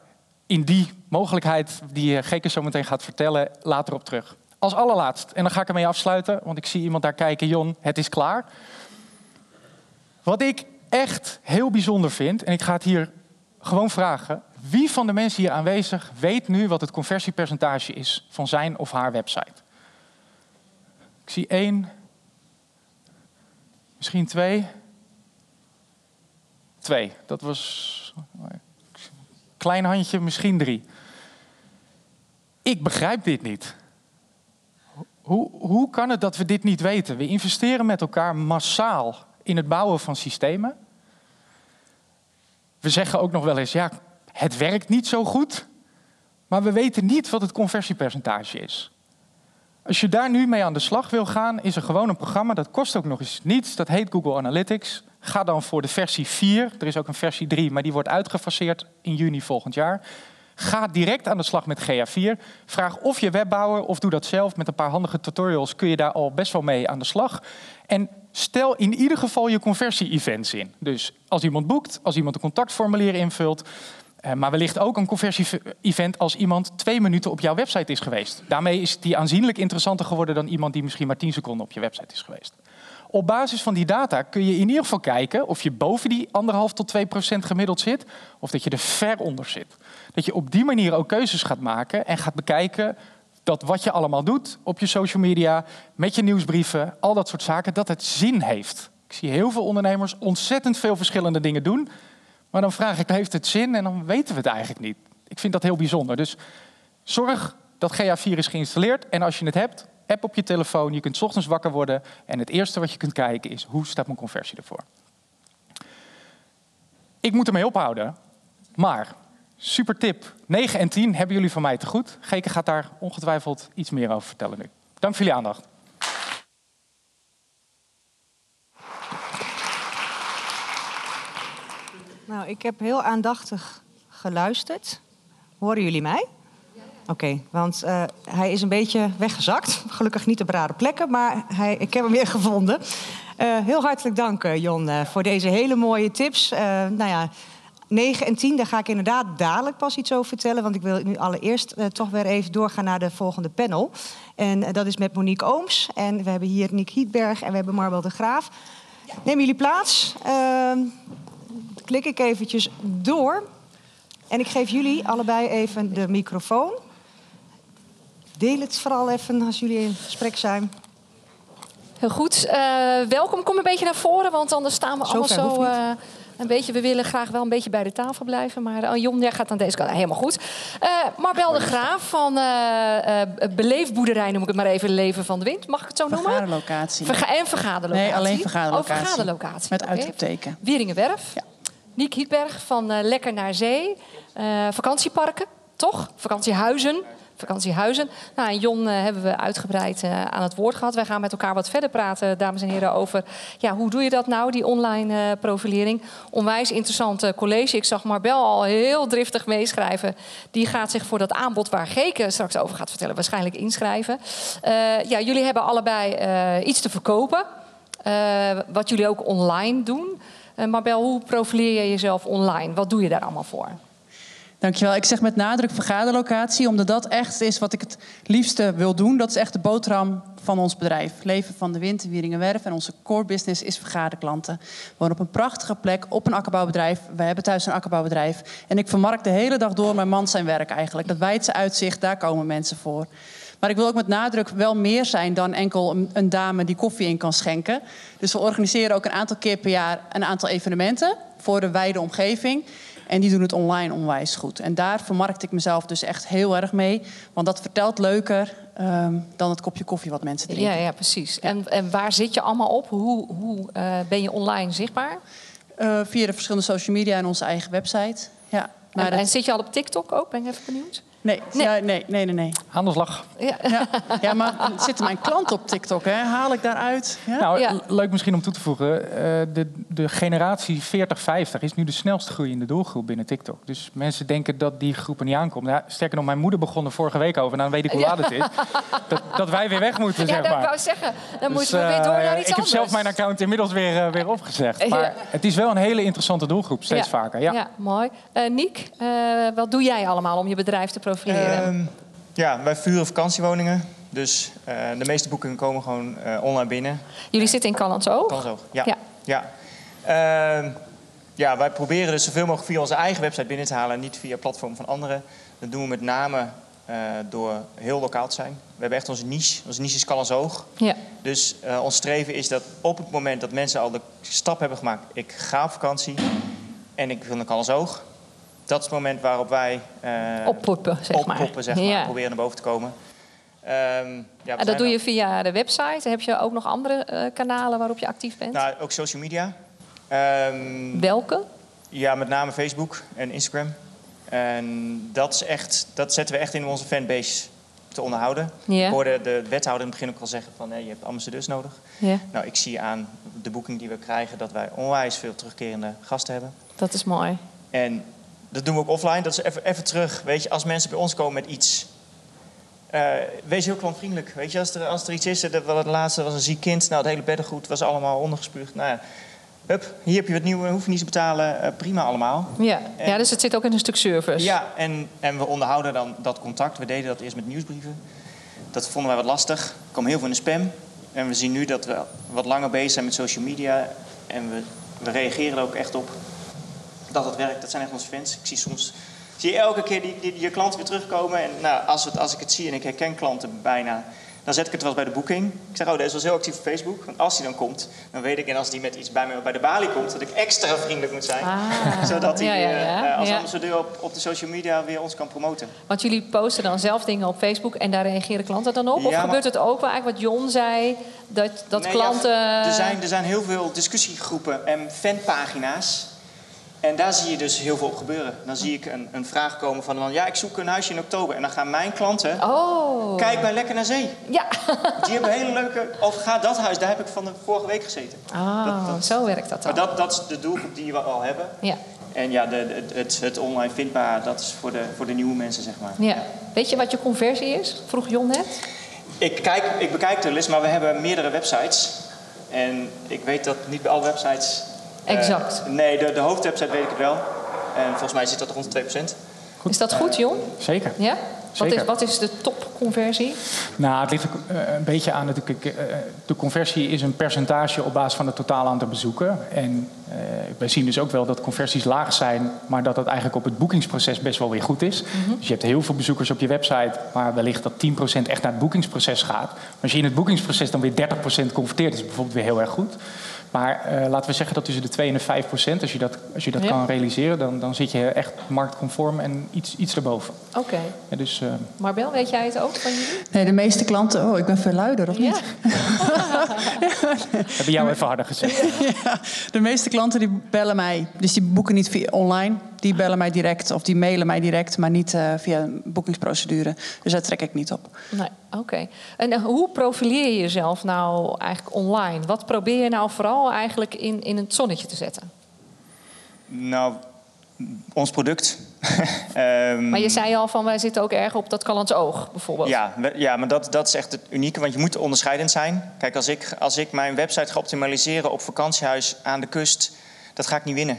in die mogelijkheid die Geke zo meteen gaat vertellen, later op terug. Als allerlaatst, en dan ga ik ermee afsluiten, want ik zie iemand daar kijken, Jon, het is klaar. Wat ik echt heel bijzonder vind, en ik ga het hier gewoon vragen, wie van de mensen hier aanwezig weet nu wat het conversiepercentage is van zijn of haar website? Ik zie één, misschien twee. Twee, dat was Klein handje, misschien drie. Ik begrijp dit niet. Hoe, hoe kan het dat we dit niet weten? We investeren met elkaar massaal in het bouwen van systemen. We zeggen ook nog wel eens, ja, het werkt niet zo goed, maar we weten niet wat het conversiepercentage is. Als je daar nu mee aan de slag wil gaan, is er gewoon een programma, dat kost ook nog eens niets, dat heet Google Analytics. Ga dan voor de versie 4. Er is ook een versie 3, maar die wordt uitgefaseerd in juni volgend jaar. Ga direct aan de slag met GA4. Vraag of je webbouwer of doe dat zelf. Met een paar handige tutorials kun je daar al best wel mee aan de slag. En stel in ieder geval je conversie-events in. Dus als iemand boekt, als iemand een contactformulier invult. Eh, maar wellicht ook een conversie-event als iemand twee minuten op jouw website is geweest. Daarmee is die aanzienlijk interessanter geworden dan iemand die misschien maar 10 seconden op je website is geweest. Op basis van die data kun je in ieder geval kijken of je boven die 1,5 tot 2 procent gemiddeld zit, of dat je er ver onder zit. Dat je op die manier ook keuzes gaat maken en gaat bekijken dat wat je allemaal doet op je social media, met je nieuwsbrieven, al dat soort zaken, dat het zin heeft. Ik zie heel veel ondernemers ontzettend veel verschillende dingen doen. Maar dan vraag ik, heeft het zin? En dan weten we het eigenlijk niet. Ik vind dat heel bijzonder. Dus zorg dat GA4 is geïnstalleerd. En als je het hebt, app op je telefoon. Je kunt ochtends wakker worden. En het eerste wat je kunt kijken is, hoe staat mijn conversie ervoor? Ik moet ermee ophouden. Maar, super tip. 9 en 10 hebben jullie van mij te goed. Geke gaat daar ongetwijfeld iets meer over vertellen nu. Dank voor jullie aandacht. Nou, ik heb heel aandachtig geluisterd. Horen jullie mij? Oké, want uh, hij is een beetje weggezakt. Gelukkig niet op rare plekken, maar hij, ik heb hem weer gevonden. Uh, heel hartelijk dank, uh, Jon, voor deze hele mooie tips. nou ja, 9 en 10, daar ga ik inderdaad dadelijk pas iets over vertellen. Want ik wil nu allereerst toch weer even doorgaan naar de volgende panel. En dat is met Monique Ooms. En we hebben hier Nick Hietberg en we hebben Marbel de Graaf. Neem jullie plaats. Ehm, klik ik eventjes door. En ik geef jullie allebei even de microfoon. Deel het vooral even als jullie in gesprek zijn. Heel goed. Uh, welkom, kom een beetje naar voren, want anders staan we allemaal zo een beetje. We willen graag wel een beetje bij de tafel blijven, maar uh, Jon jij gaat aan deze kant. Helemaal goed. Marbel de Graaf van Beleefboerderij, noem ik het maar even, Leven van de Wind. Mag ik het zo noemen? Vergaderlocatie. Verga en vergaderlocatie. Nee, alleen vergaderlocatie. Oh, vergaderlocatie. Met uitroepteken. Okay. Wieringenwerf. Ja. Niek Hietberg van Lekker naar Zee. vakantieparken, toch? Vakantiehuizen vakantiehuizen. Nou, en Jon uh, hebben we uitgebreid uh, aan het woord gehad. Wij gaan met elkaar wat verder praten, dames en heren, over ja, hoe doe je dat nou, die online uh, profilering. Onwijs interessant college. Ik zag Marbel al heel driftig meeschrijven. Die gaat zich voor dat aanbod waar Geke straks over gaat vertellen, waarschijnlijk inschrijven. ja, jullie hebben allebei iets te verkopen. wat jullie ook online doen. Marbel, hoe profileer je jezelf online? Wat doe je daar allemaal voor? Dankjewel. Ik zeg met nadruk vergaderlocatie, omdat dat echt is wat ik het liefste wil doen. Dat is echt de boterham van ons bedrijf. Leven van de Wind, Wieringenwerf. En onze core business is vergaderklanten. We wonen op een prachtige plek, op een akkerbouwbedrijf. We hebben thuis een akkerbouwbedrijf. En ik vermarkt de hele dag door mijn man zijn werk eigenlijk. Dat wijdse uitzicht, daar komen mensen voor. Maar ik wil ook met nadruk wel meer zijn dan enkel een, een, dame die koffie in kan schenken. Dus we organiseren ook een aantal keer per jaar een aantal evenementen voor de wijde omgeving. En die doen het online onwijs goed. En daar vermarkt ik mezelf dus echt heel erg mee. Want dat vertelt leuker um, dan het kopje koffie wat mensen drinken. Ja, ja precies. En, en waar zit je allemaal op? Hoe, hoe uh, ben je online zichtbaar? Uh, via de verschillende social media en onze eigen website. Ja, maar en, en zit je al op TikTok ook? Ben ik even benieuwd? Nee, nee, ja, nee, nee, nee, nee. Aan de slag. Ja, ja. ja maar zitten mijn klanten op TikTok? Hè? Haal ik daaruit? Ja? Nou, leuk misschien om toe te voegen. Uh, de, de generatie 40-50 is nu de snelst groeiende doelgroep binnen TikTok. Dus mensen denken dat die groep er niet aankomt. Ja, sterker nog, mijn moeder begon er vorige week over. Nou, dan weet ik hoe laat het is. Dat, dat wij weer weg moeten, zeg maar. Ja, dat wou zeggen. Dan dus, moeten we weer door naar iets ik anders. Ik heb zelf mijn account inmiddels weer, uh, weer opgezegd. Maar het is wel een hele interessante doelgroep, steeds vaker. Ja, ja mooi. Uh, Niek, wat doe jij allemaal om je bedrijf te profileren? Um, ja, wij vuren vakantiewoningen. Dus uh, de meeste boekingen komen gewoon uh, online binnen. Jullie zitten in Callandsoog? Callandsoog, ja. ja. ja. Uh, ja, wij proberen dus zoveel mogelijk via onze eigen website binnen te halen... en niet via platform van anderen. Dat doen we met name eh, door heel lokaal te zijn. We hebben echt onze niche. Onze niche is Callandsoog. Ja. Dus ons streven is dat op het moment dat mensen al de stap hebben gemaakt... ik ga op vakantie en ik wil naar Callandsoog dat is het moment waarop wij uh, oppoppen, zeg oppoppen, maar. Zeg maar proberen naar boven te komen. Um, ja, en dat doe je via de website. Heb je ook nog andere uh, kanalen waarop je actief bent? Nou, ook social media. Um, Welke? Ja, met name Facebook en Instagram. En dat, is echt, dat zetten we echt in onze fanbase te onderhouden. Ja. Ik hoorde de wethouder in het begin ook al zeggen van hé, je hebt ambassadeurs nodig. Nou, ik zie aan de boeking die we krijgen dat wij onwijs veel terugkerende gasten hebben. dat is mooi. En dat doen we ook offline. Dat is even, even terug. Weet je, als mensen bij ons komen met iets. eh, wees heel klantvriendelijk. Weet je, als er, als er iets is. Dat, het laatste was een ziek kind. Nou, het hele beddengoed was allemaal ondergespuugd. Nou ja, hup, hier heb je wat nieuwe. Hoef je niet te betalen. eh, prima allemaal. Ja. En- ja, dus het zit ook in een stuk service. Ja, en, en we onderhouden dan dat contact. We deden dat eerst met nieuwsbrieven. Dat vonden wij wat lastig. Er kwam heel veel in de spam. En we zien nu dat we wat langer bezig zijn met social media. En we, we reageren er ook echt op dat het werkt. Dat zijn echt onze fans. Ik zie soms zie je elke keer die, die, je klanten weer terugkomen. En nou, als, het, als ik het zie en ik herken klanten bijna... dan zet ik het wel eens bij de boeking. Ik zeg, oh, deze was heel actief op Facebook. Want als die dan komt, dan weet ik... en als die met iets bij me bij de balie komt... dat ik extra vriendelijk moet zijn. Ah. (laughs) zodat hij Ja, ja, eh, ja. als ambassadeur op, op de social media weer ons kan promoten. Want jullie posten dan zelf dingen op Facebook en daar reageren klanten dan op? Of maar- gebeurt het ook wel eigenlijk wat Jon zei, dat, dat Nee, klanten... er, zijn, er zijn heel veel discussiegroepen en fanpagina's. En daar zie je dus heel veel op gebeuren. Dan zie ik een, een vraag komen van... dan, ja, ik zoek een huisje in oktober. En dan gaan mijn klanten... Oh. Kijk bij Lekker naar Zee. Ja. Die hebben hele leuke... Of ga dat huis, daar heb ik van de vorige week gezeten. Oh, Dat- dat- zo werkt dat dan. Maar dat, dat is de doelgroep die we al hebben. Ja. En ja, de, de- het, het online vindbaar, dat is voor de, voor de nieuwe mensen, zeg maar. ja. Weet je wat je conversie is? Vroeg Jon net. Ik, kijk, ik bekijk de list, maar we hebben meerdere websites. En ik weet dat niet bij alle websites... eh, Exact. nee, de, de hoofdwebsite weet ik het wel. En volgens mij zit dat rond de 2%. Is dat goed, Jon? Zeker. Ja? Wat is, Zeker. wat is de topconversie? Nou, het ligt eh, een beetje aan natuurlijk. eh, de conversie is een percentage op basis van het totale aantal bezoeken. En eh wij zien dus ook wel dat conversies laag zijn, maar dat dat eigenlijk op het boekingsproces best wel weer goed is. Dus je hebt heel veel bezoekers op je website, maar wellicht dat 10% echt naar het boekingsproces gaat. Maar als je in het boekingsproces dan weer 30% converteert, is het bijvoorbeeld weer heel erg goed. Maar eh, laten we zeggen dat tussen de 2 en de 5 procent, als je dat, als je dat Ja. kan realiseren, dan, dan zit je echt marktconform en iets, iets erboven. Oké. Ja, dus eh, Marbel, weet jij het ook van jullie? Nee, de meeste klanten... Oh, ik ben veel luider, of niet? hebben jou even harder gezet. (laughs) Ja, de meeste klanten die bellen mij. Dus die boeken niet via online. Die bellen mij direct of die mailen mij direct, maar niet eh, via een boekingsprocedure. Dus daar trek ik niet op. Nee, oké. En eh, hoe profileer je jezelf nou eigenlijk online? Wat probeer je nou vooral eigenlijk in, in het zonnetje te zetten? Nou, ons product. (laughs) Ehm, Maar je zei al van wij zitten ook erg op dat Callans Oog bijvoorbeeld. Ja, we- ja, maar dat, dat is echt het unieke, want je moet onderscheidend zijn. Kijk, als ik, als ik mijn website ga optimaliseren op vakantiehuis aan de kust, dat ga ik niet winnen.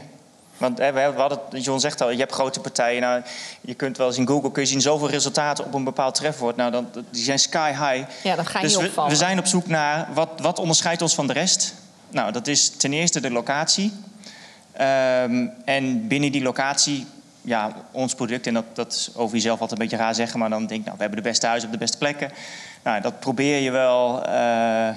Want hè, we hadden, John zegt al, je hebt grote partijen. Nou, je kunt wel eens in Google kun je zien zoveel resultaten op een bepaald trefwoord. Nou, dan, die zijn sky high. Ja, dat ga je dus niet we, opvallen. we zijn op zoek naar wat, wat onderscheidt ons van de rest. Nou, dat is ten eerste de locatie. Ehm, en binnen die locatie, ja, ons product, en dat, dat is over jezelf altijd een beetje raar zeggen, maar dan denk ik, nou, we hebben de beste huizen op de beste plekken. Nou, dat probeer je wel, eh,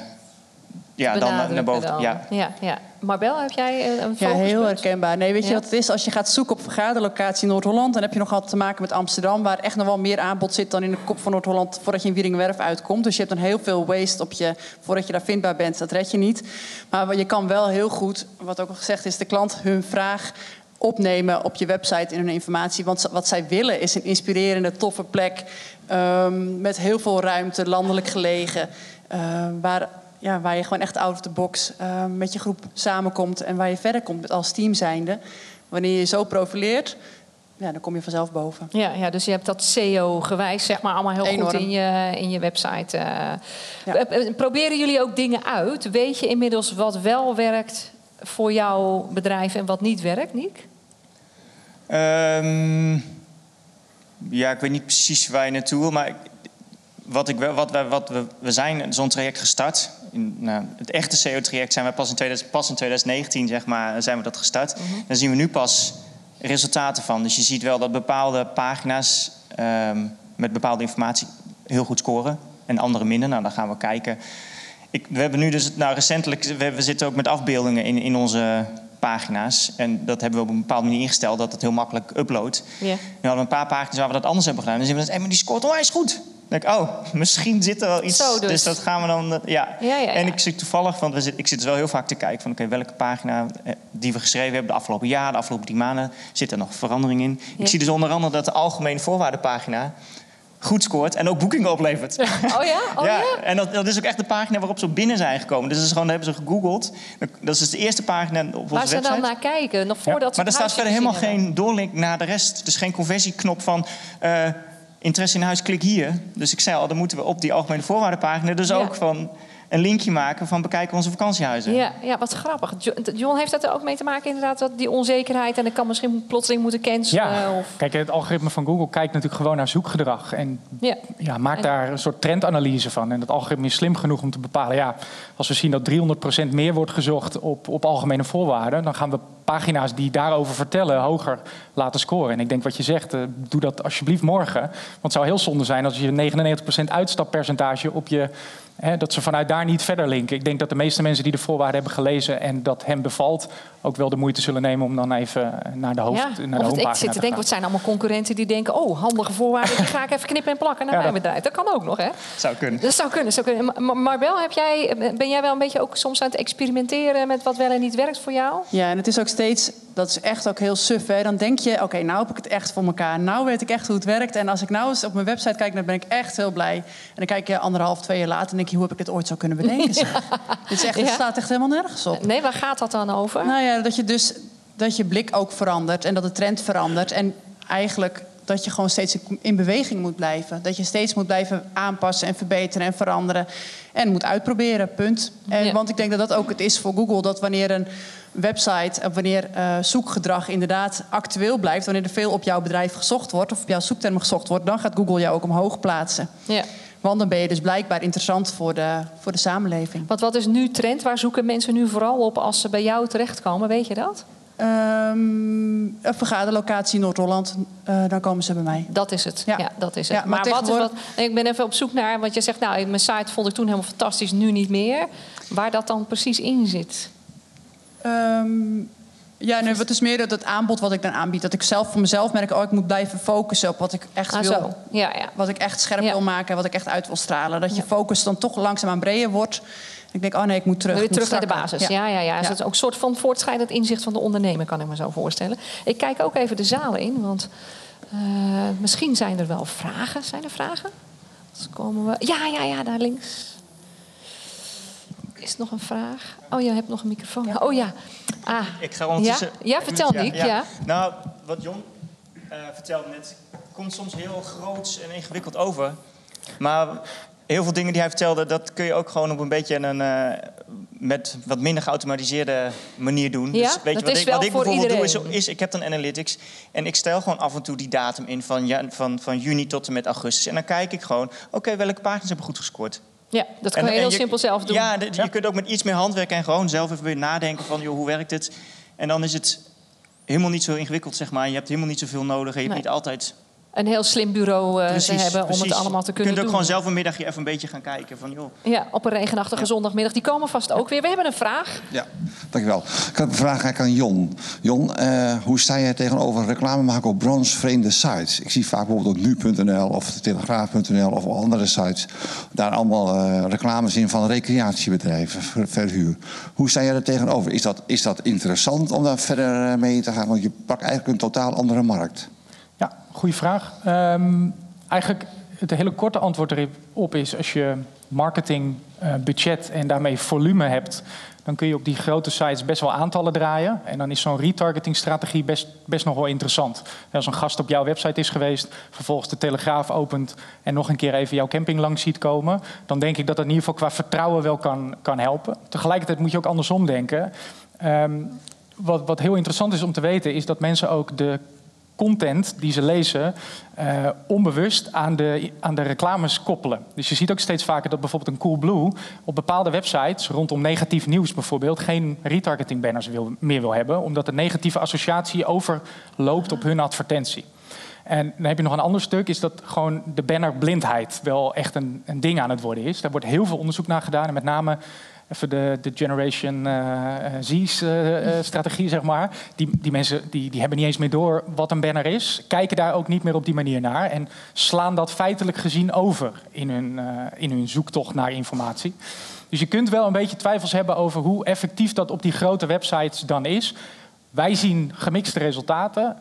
ja, dan naar- naar benadrukken boven. dan. Ja. ja, ja. Marbel, heb jij een- een Ja, heel herkenbaar. Nee, weet je wat het is? Als je gaat zoeken op vergaderlocatie in Noord-Holland... dan heb je nog altijd te maken met Amsterdam... waar echt nog wel meer aanbod zit dan in de kop van Noord-Holland... voordat je in Wieringenwerf uitkomt. Dus je hebt dan heel veel waste op je... voordat je daar vindbaar bent. Dat red je niet. Maar je kan wel heel goed, wat ook al gezegd is... de klant hun vraag opnemen op je website in hun informatie. Want wat zij willen is een inspirerende, toffe plek... ehm, met heel veel ruimte, landelijk gelegen... ehm, waar ja, waar je gewoon echt out of the box eh, met je groep samenkomt en waar je verder komt als team zijnde. Wanneer je je zo profileert, ja, dan kom je vanzelf boven. Ja, ja, dus je hebt dat SEO-gewijs zeg maar allemaal heel goed in je, in je website. eh. Ja. Eh, Proberen jullie ook dingen uit? Weet je inmiddels wat wel werkt voor jouw bedrijf en wat niet werkt, Niek? Ehm, ja, ik weet niet precies waar je naartoe wil, maar ik- wat ik wel, wat wij, wat we, we zijn zo'n traject gestart. In, nou, het echte CEO-traject zijn we pas in, 2000, pas in 2019, zeg maar, zijn we dat gestart. Daar zien we nu pas resultaten van. Dus je ziet wel dat bepaalde pagina's ehm, met bepaalde informatie heel goed scoren en andere minder. Nou, dan gaan we kijken. Ik, we hebben nu dus, nou recentelijk, we, we zitten ook met afbeeldingen in, in onze pagina's. En dat hebben we op een bepaalde manier ingesteld dat het heel makkelijk uploadt. Ja. Nu hadden we een paar pagina's waar we dat anders hebben gedaan. Dan zien we dat, hey, maar die scoort onwijs goed. Denk ik, oh, misschien zit er wel iets. Zo dus. dat gaan we dan, eh, ja. Ja, ja, En ja. ik zit toevallig, want we zit, ik zit dus wel heel vaak te kijken van, oké, welke pagina eh, die we geschreven hebben de afgelopen jaar, de afgelopen drie maanden, zit er nog verandering in. Ja. Ik zie dus onder andere dat de algemene voorwaardenpagina goed scoort en ook boekingen oplevert. Oh ja? (laughs) Oh ja? En dat, dat is ook echt de pagina waarop ze binnen zijn gekomen. Dus dat is gewoon, dat hebben ze gegoogeld. Dat is dus de eerste pagina op onze Waar ze website. dan naar kijken, nog voordat ze Maar er staat verder helemaal geen doorlink naar de rest. Dus geen conversieknop van eh, interesse in huis, klik hier. Dus ik zei al, dan moeten we op die algemene voorwaardenpagina dus Ja. ook van een linkje maken van bekijken onze vakantiehuizen. Ja, ja, wat grappig. Jo- John, heeft dat er ook mee te maken inderdaad, dat die onzekerheid... en ik kan misschien plotseling moeten cancelen? Ja, Of... kijk, het algoritme van Google kijkt natuurlijk gewoon naar zoekgedrag. En Ja. ja, maakt daar een soort trendanalyse van. En dat algoritme is slim genoeg om te bepalen... ja, als we zien dat 300% meer wordt gezocht op, op algemene voorwaarden... dan gaan we pagina's die daarover vertellen hoger laten scoren. En ik denk wat je zegt, eh, doe dat alsjeblieft morgen. Want het zou heel zonde zijn als je 99% uitstappercentage op je... Hè, dat ze vanuit daar niet verder linken. Ik denk dat de meeste mensen die de voorwaarden hebben gelezen... en dat hem bevalt, ook wel de moeite zullen nemen... om dan even naar de hoofd, Ja, naar de of het, homepagina ik zit te te denken, gaan. wat zijn allemaal concurrenten die denken... oh, handige voorwaarden, die ga ik even knippen en plakken naar Ja, mijn dat- bedrijf. Dat kan ook nog, hè? Zou kunnen. Dat zou kunnen. Zou kunnen. Maar- Maar Marbel, heb jij, ben jij wel een beetje ook soms aan het experimenteren... met wat wel en niet werkt voor jou? Ja, en het is ook steeds, dat is echt ook heel suf. Hè? Dan denk je, oké, nou heb ik het echt voor elkaar. Nou weet ik echt hoe het werkt. En als ik nou eens op mijn website kijk, dan ben ik echt heel blij. En dan kijk je anderhalf, twee jaar later hoe heb ik dit ooit zo kunnen bedenken? zeg? Is echt, het staat echt helemaal nergens op. Nee, waar gaat dat dan over? Nou ja, dat je dus dat je blik ook verandert en dat de trend verandert. En eigenlijk dat je gewoon steeds in beweging moet blijven. Dat je steeds moet blijven aanpassen en verbeteren en veranderen. En moet uitproberen, punt. En, Ja. Want ik denk dat dat ook het is voor Google. Dat wanneer een website, of wanneer eh, zoekgedrag inderdaad actueel blijft... wanneer er veel op jouw bedrijf gezocht wordt... of op jouw zoektermen gezocht wordt... dan gaat Google jou ook omhoog plaatsen. Ja. Want dan ben je dus blijkbaar interessant voor de, voor de samenleving. Want wat is nu trend? Waar zoeken mensen nu vooral op als ze bij jou terechtkomen? Weet je dat? Ehm, een vergaderlocatie Noord-Holland, eh, dan komen ze bij mij. Dat is het. Ja, Ja. dat is het. Ja, maar maar wat is wat? Ik ben even op zoek naar, want je zegt, nou, mijn site vond ik toen helemaal fantastisch, nu niet meer. Waar dat dan precies in zit. Ehm, ja, nee, wat is meer dat het aanbod wat ik dan aanbied. Dat ik zelf voor mezelf merk, oh, ik moet blijven focussen op wat ik echt Ah, wil. zo. Ja, ja. Wat ik echt scherp Ja. wil maken, wat ik echt uit wil stralen. Dat je focus dan toch langzaamaan breder wordt. Ik denk, oh nee, ik moet terug. Weer terug naar de basis. Ja, ja, ja. Dus dat is ook een soort van voortschrijdend inzicht van de ondernemer, kan ik me zo voorstellen. Ik kijk ook even de zaal in, want eh, misschien zijn er wel vragen. Zijn er vragen? Dus komen we... Ja, ja, ja, daar links. Is er nog een vraag? Oh, je hebt nog een microfoon. Oh ja. Ah. Ik ga ondertussen... Ja? Ja, vertel, Nick, ja. Nou, wat John eh, vertelde net, komt soms heel groot en ingewikkeld over. Maar heel veel dingen die hij vertelde, dat kun je ook gewoon op een beetje een, eh, met wat minder geautomatiseerde manier doen. Ja, dus weet dat je, wat is ik, wel wat ik voor bijvoorbeeld doe, is, ik heb dan analytics en ik stel gewoon af en toe die datum in van, ja, van, van juni tot en met augustus. En dan kijk ik gewoon, oké, welke pagina's hebben goed gescoord? Ja, dat kan En- je heel simpel zelf doen. Ja, de- je kunt ook met iets meer handwerk en gewoon zelf even weer nadenken van, joh, hoe werkt het? En dan is het helemaal niet zo ingewikkeld, zeg maar. Je hebt helemaal niet zoveel nodig en je hebt Nee. niet altijd... Een heel slim bureau eh, te hebben om het allemaal te Je kunnen kunt ook doen. gewoon zelf een middagje even een beetje gaan kijken van, joh... Ja, op een regenachtige zondagmiddag. Die komen vast ook weer. We hebben een vraag. Ja, dankjewel. Ik had een vraag eigenlijk aan Jon. Jon, eh, hoe sta jij tegenover reclame maken op bronsvreemde sites? Ik zie vaak bijvoorbeeld op nu.nl of telegraaf.nl of andere sites... daar allemaal eh, reclames in van recreatiebedrijven, ver- verhuur. Hoe sta jij er tegenover? Is dat, is dat interessant om daar verder mee te gaan? Want je pakt eigenlijk een totaal andere markt. Goede vraag. Ehm, eigenlijk het hele korte antwoord erop is... als je marketing, eh, budget en daarmee volume hebt... dan kun je op die grote sites best wel aantallen draaien. En dan is zo'n retargeting-strategie best, best nog wel interessant. Als een gast op jouw website is geweest... vervolgens de Telegraaf opent... en nog een keer even jouw camping langs ziet komen... dan denk ik dat dat in ieder geval qua vertrouwen wel kan, kan helpen. Tegelijkertijd moet je ook andersom denken... Ehm, wat, wat heel interessant is om te weten, is dat mensen ook de content die ze lezen eh, onbewust aan de, aan de reclames koppelen. Dus je ziet ook steeds vaker dat bijvoorbeeld een Coolblue op bepaalde websites rondom negatief nieuws bijvoorbeeld geen retargeting banners wil, meer wil hebben, omdat de negatieve associatie overloopt op hun advertentie. En dan heb je nog een ander stuk, is dat gewoon de bannerblindheid wel echt een, een ding aan het worden is. Daar wordt heel veel onderzoek naar gedaan en met name even de, de Generation eh eh, Z's eh, zeg maar. Die, die mensen die, die hebben niet eens meer door wat een banner is, kijken daar ook niet meer op die manier naar en slaan dat feitelijk gezien over in hun, in hun zoektocht naar informatie. Dus je kunt wel een beetje twijfels hebben over hoe effectief dat op die grote websites dan is. Wij zien gemixte resultaten.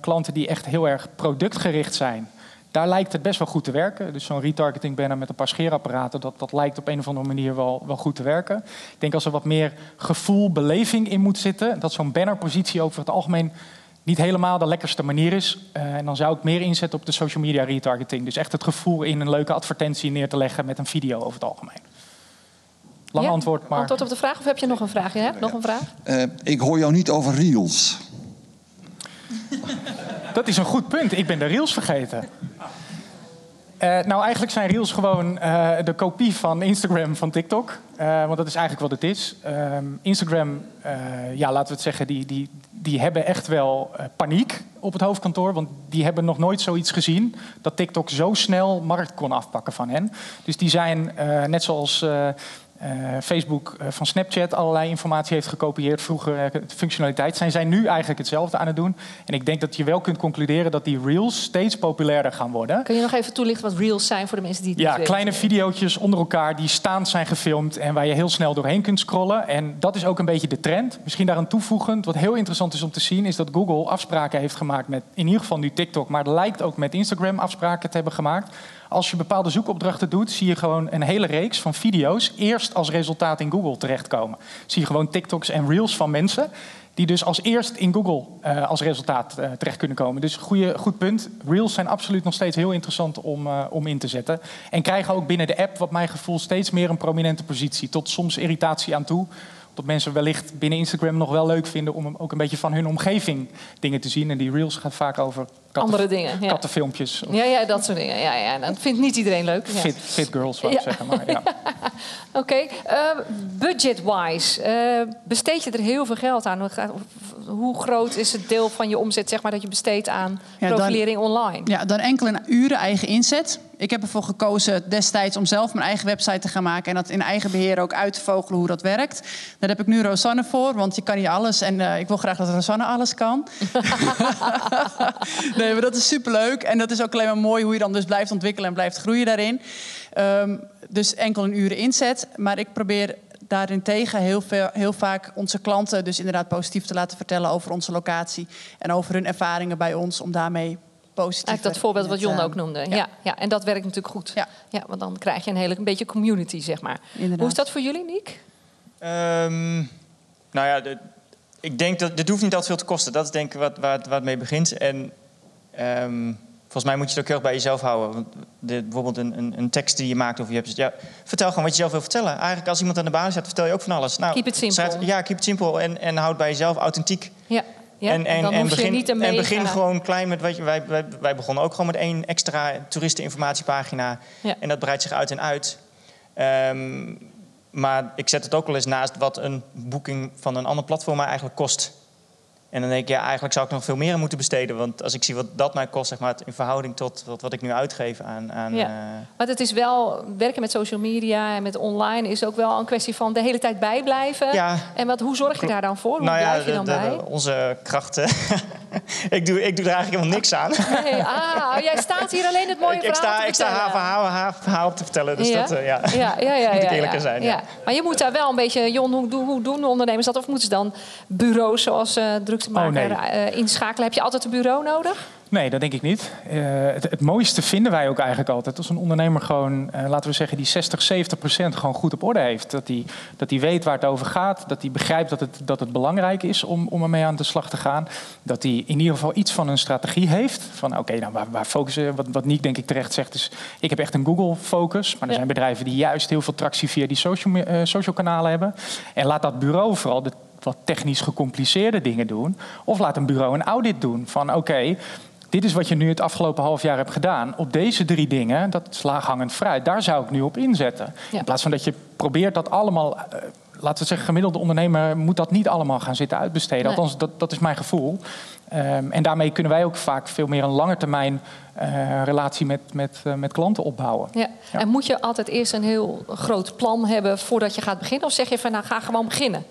Klanten die echt heel erg productgericht zijn, daar lijkt het best wel goed te werken. Dus zo'n retargeting banner met een paar scheerapparaten, dat, dat lijkt op een of andere manier wel, wel goed te werken. Ik denk als er wat meer gevoel, beleving in moet zitten, dat zo'n bannerpositie over het algemeen niet helemaal de lekkerste manier is. Uh, en dan zou ik meer inzetten op de social media retargeting. Dus echt het gevoel in een leuke advertentie neer te leggen met een video over het algemeen. Lang Ja? antwoord, maar... Antwoord op de vraag of heb je nog een vraag? Je hebt nog een vraag? Eh, ik hoor jou niet over reels. (laughs) Dat is een goed punt. Ik ben de Reels vergeten. Eh, nou, eigenlijk zijn Reels gewoon eh, de kopie van Instagram van TikTok. Eh, want dat is eigenlijk wat het is. Ehm, Instagram, ja, laten we het zeggen, die, die, die hebben echt wel paniek op het hoofdkantoor. Want die hebben nog nooit zoiets gezien dat TikTok zo snel markt kon afpakken van hen. Dus die zijn, net zoals Facebook eh, van Snapchat allerlei informatie heeft gekopieerd, vroeger eh, functionaliteit, zijn zij nu eigenlijk hetzelfde aan het doen. En ik denk dat je wel kunt concluderen dat die Reels steeds populairder gaan worden. Kun je nog even toelichten wat reels zijn voor de mensen die het Ja, niet weten? kleine videootjes onder elkaar die staand zijn gefilmd en waar je heel snel doorheen kunt scrollen. En dat is ook een beetje de trend. Misschien daaraan toevoegend, wat heel interessant is om te zien, is dat Google afspraken heeft gemaakt met in ieder geval nu TikTok, maar het lijkt ook met Instagram afspraken te hebben gemaakt. Als je bepaalde zoekopdrachten doet, zie je gewoon een hele reeks van video's eerst als resultaat in Google terechtkomen. Zie je gewoon TikToks en Reels van mensen die dus als eerst in Google eh, als resultaat eh, terecht kunnen komen. Dus goeie, goed punt. Reels zijn absoluut nog steeds heel interessant om, eh, om in te zetten. En krijgen ook binnen de app, wat mijn gevoel, steeds meer een prominente positie. Tot soms irritatie aan toe. Dat mensen wellicht binnen Instagram nog wel leuk vinden om ook een beetje van hun omgeving dingen te zien. En die Reels gaat vaak over katten, Andere dingen, ja. kattenfilmpjes. Of Ja, ja, dat soort dingen. Ja, ja. Dat vindt niet iedereen leuk. Ja. fit, fit girls, zou ik Ja. zeggen. Maar, ja. (laughs) Oké, eh, budget-wise, eh, besteed je er heel veel geld aan? Hoe groot is het deel van je omzet zeg maar, dat je besteedt aan Ja, dan- profilering online? Ja, dan enkele uren eigen inzet. Ik heb ervoor gekozen destijds om zelf mijn eigen website te gaan maken... en dat in eigen beheer ook uit te vogelen hoe dat werkt. Daar heb ik nu Rosanne voor, want je kan niet alles. En eh, ik wil graag dat Rosanne alles kan. (laughs) (laughs) nee, maar dat is superleuk. En dat is ook alleen maar mooi hoe je dan dus blijft ontwikkelen en blijft groeien daarin. Ehm, dus enkel een uren inzet. Maar ik probeer daarentegen heel, veel, heel vaak onze klanten dus inderdaad positief te laten vertellen over onze locatie. En over hun ervaringen bij ons om daarmee positief Eigenlijk dat voorbeeld wat Jon eh, ook noemde. Ja. Ja, en dat werkt natuurlijk goed. Ja. Ja, want dan krijg je een hele een beetje community, zeg maar. Inderdaad. Hoe is dat voor jullie, Niek? Ehm, nou ja, de- ik denk dat dit hoeft niet altijd veel te kosten. Dat is denk ik wat, waar, het- waar het mee begint. En ehm, volgens mij moet je het ook heel erg bij jezelf houden. Want de, bijvoorbeeld een, een, een tekst die je maakt of je hebt... Ja, vertel gewoon wat je zelf wil vertellen. Eigenlijk als iemand aan de basis staat, vertel je ook van alles. Nou, Keep it simple. schrijf- ja, keep it simple. En, en houd bij jezelf authentiek. Ja. ja. en, en, begin, en begin gewoon klein met wat je... Wij, wij, wij begonnen ook gewoon met één extra toeristeninformatiepagina. Ja. En dat breidt zich uit en uit. Ehm, maar ik zet het ook wel eens naast wat een boeking van een ander platform eigenlijk kost. En dan denk ik, ja, eigenlijk zou ik nog veel meer aan moeten besteden. Want als ik zie wat dat mij kost, zeg maar, in verhouding tot wat, wat ik nu uitgeef aan... aan Ja. eh, Maar het is wel, werken met social media en met online is ook wel een kwestie van de hele tijd bijblijven. Ja. En wat, hoe zorg je daar dan voor? Hoe nou ja, blijf je dan de- bij? onze krachten. (laughs) (laughs) ik, doe, ik doe er eigenlijk helemaal niks aan. Nee, ah, jij staat hier alleen het mooie ik, ik verhaal sta, ik sta vertellen. haar verhaal, haar verhaal op te vertellen. Dus dat, eh, ja. ja, ja, ja, (laughs) Moet ik ja, eerlijk ja. zijn, ja. Maar je moet daar wel een beetje... Jon, hoe, doen- hoe doen ondernemers dat? Of moeten ze dan bureaus zoals eh drugsmaker Oh, nee. eh, inschakelen? Heb je altijd een bureau nodig? Nee, dat denk ik niet. Eh, het, het mooiste vinden wij ook eigenlijk altijd. Als een ondernemer gewoon, eh, laten we zeggen, die 60, 70 procent gewoon goed op orde heeft. Dat hij dat hij weet waar het over gaat. Dat hij begrijpt dat het, dat het belangrijk is om, om ermee aan de slag te gaan. Dat hij in ieder geval iets van een strategie heeft. Van oké, nou, waar, waar focussen? Wat, wat Niek denk ik terecht zegt is... ik heb echt een Google-focus. Maar er Ja. zijn bedrijven die juist heel veel tractie via die social, eh, social kanalen hebben. En laat dat bureau vooral de wat technisch gecompliceerde dingen doen. Of laat een bureau een audit doen. Van oké, dit is wat je nu het afgelopen half jaar hebt gedaan. Op deze drie dingen, dat is laaghangend fruit, daar zou ik nu op inzetten. Ja. In plaats van dat je probeert dat allemaal. eh, laten we zeggen, gemiddelde ondernemer moet dat niet allemaal gaan zitten uitbesteden. Nee. Althans, dat, dat is mijn gevoel. Ehm, en daarmee kunnen wij ook vaak veel meer een langetermijn eh relatie met, met, eh, met klanten opbouwen. Ja. Ja. En moet je altijd eerst een heel groot plan hebben voordat je gaat beginnen? Of zeg je van nou ga gewoon beginnen?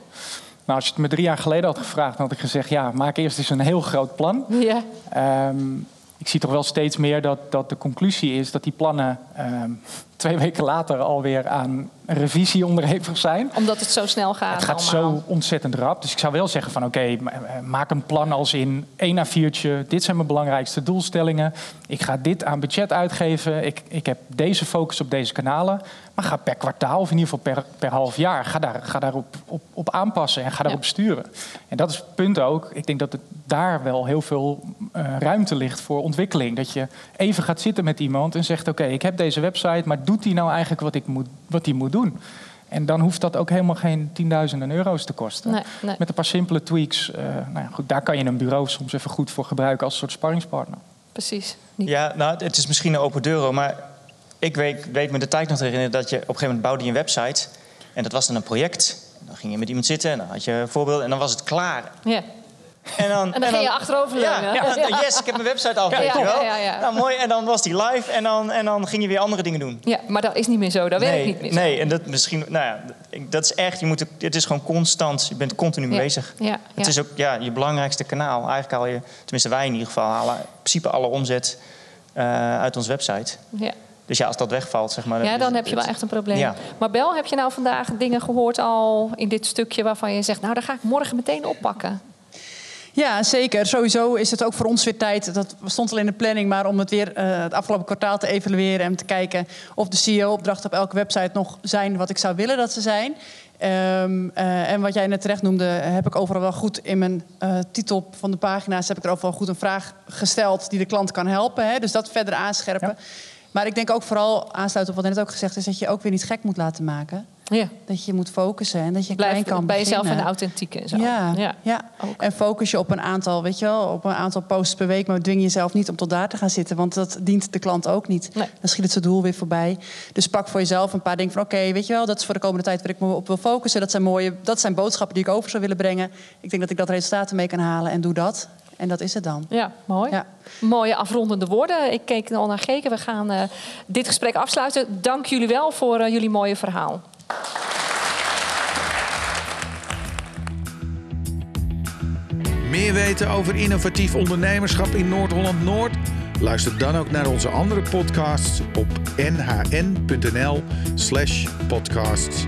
Nou, als je het me drie jaar geleden had gevraagd, dan had ik gezegd: ja, maak eerst eens een heel groot plan. Ja. Ehm, ik zie toch wel steeds meer dat, dat de conclusie is dat die plannen ehm, twee weken later alweer aan revisie onderhevig zijn. Omdat het zo snel gaat. Het gaat allemaal. zo ontzettend rap. Dus ik zou wel zeggen van oké, eh, maak een plan als in één A4'tje. Dit zijn mijn belangrijkste doelstellingen. Ik ga dit aan budget uitgeven. Ik, ik heb deze focus op deze kanalen. Maar ga per kwartaal of in ieder geval per, per half jaar... ga, daar, ga daarop op, op aanpassen en ga daarop sturen. En dat is het punt ook. Ik denk dat het daar wel heel veel eh, ruimte ligt voor ontwikkeling. Dat je even gaat zitten met iemand en zegt... oké, ik heb deze website, maar doet die nou eigenlijk wat, ik moet, wat die moet doen? En dan hoeft dat ook helemaal geen tienduizenden euro's te kosten. Nee, nee. Met een paar simpele tweaks. eh, nou ja, goed, daar kan je een bureau soms even goed voor gebruiken als een soort sparringspartner. Precies. Niet- Ja, nou, het is misschien een open deur, maar ik weet, weet me de tijd nog te herinneren dat je op een gegeven moment bouwde je een website. En dat was dan een project. Dan ging je met iemand zitten en dan had je een voorbeeld en dan was het klaar. Ja. En dan, En dan ging je achterover ja, leunen. ja, dan- yes, ik heb mijn website af, Ja, weet ja, je wel. Nou, mooi, en dan was die live en dan, en dan ging je weer andere dingen doen. Ja, maar dat is niet meer zo. Dat werkt niet meer zo. nee, en dat misschien, nou ja, dat is echt, je moet, het is gewoon constant, je bent continu mee bezig. ja, Het is ook ja, je belangrijkste kanaal. Eigenlijk haal je, tenminste wij in ieder geval, halen in principe alle omzet eh, uit onze website. Ja. Dus ja, als dat wegvalt, zeg maar. Ja, dan heb je wel echt een probleem. Ja. Maar Bel, heb je nou vandaag dingen gehoord al in dit stukje waarvan je zegt, nou, daar ga ik morgen meteen oppakken? Ja, zeker. Sowieso is het ook voor ons weer tijd. Dat stond al in de planning, maar om het weer eh, het afgelopen kwartaal te evalueren en te kijken of de CEO-opdrachten op elke website nog zijn wat ik zou willen dat ze zijn. Ehm, eh, en wat jij net terecht noemde, heb ik overal wel goed in mijn eh, titel van de pagina's heb ik er overal goed een vraag gesteld die de klant kan helpen. Hè? Dus dat verder aanscherpen. Maar ik denk ook vooral aansluiten op wat net ook gezegd is, dat je ook weer niet gek moet laten maken. Ja. Dat je moet focussen en dat je Blijf klein kan bij jezelf en authentiek en zo. Ja, Ja. ja. en focus je op een aantal, weet je wel, op een aantal posts per week, maar dwing jezelf niet om tot daar te gaan zitten, want dat dient de klant ook niet. Nee. Dan schiet het zijn doel weer voorbij. Dus pak voor jezelf een paar dingen van, oké, weet je wel, dat is voor de komende tijd waar ik me op wil focussen. Dat zijn mooie, dat zijn boodschappen die ik over zou willen brengen. Ik denk dat ik dat resultaten mee kan halen en doe dat. En dat is het dan. Ja, mooi. Ja. Mooie afrondende woorden. Ik keek al naar Geke. We gaan eh, dit gesprek afsluiten. Dank jullie wel voor eh, jullie mooie verhaal. Meer weten over innovatief ondernemerschap in Noord-Holland-Noord? Luister dan ook naar onze andere podcasts op nhn.nl/podcasts.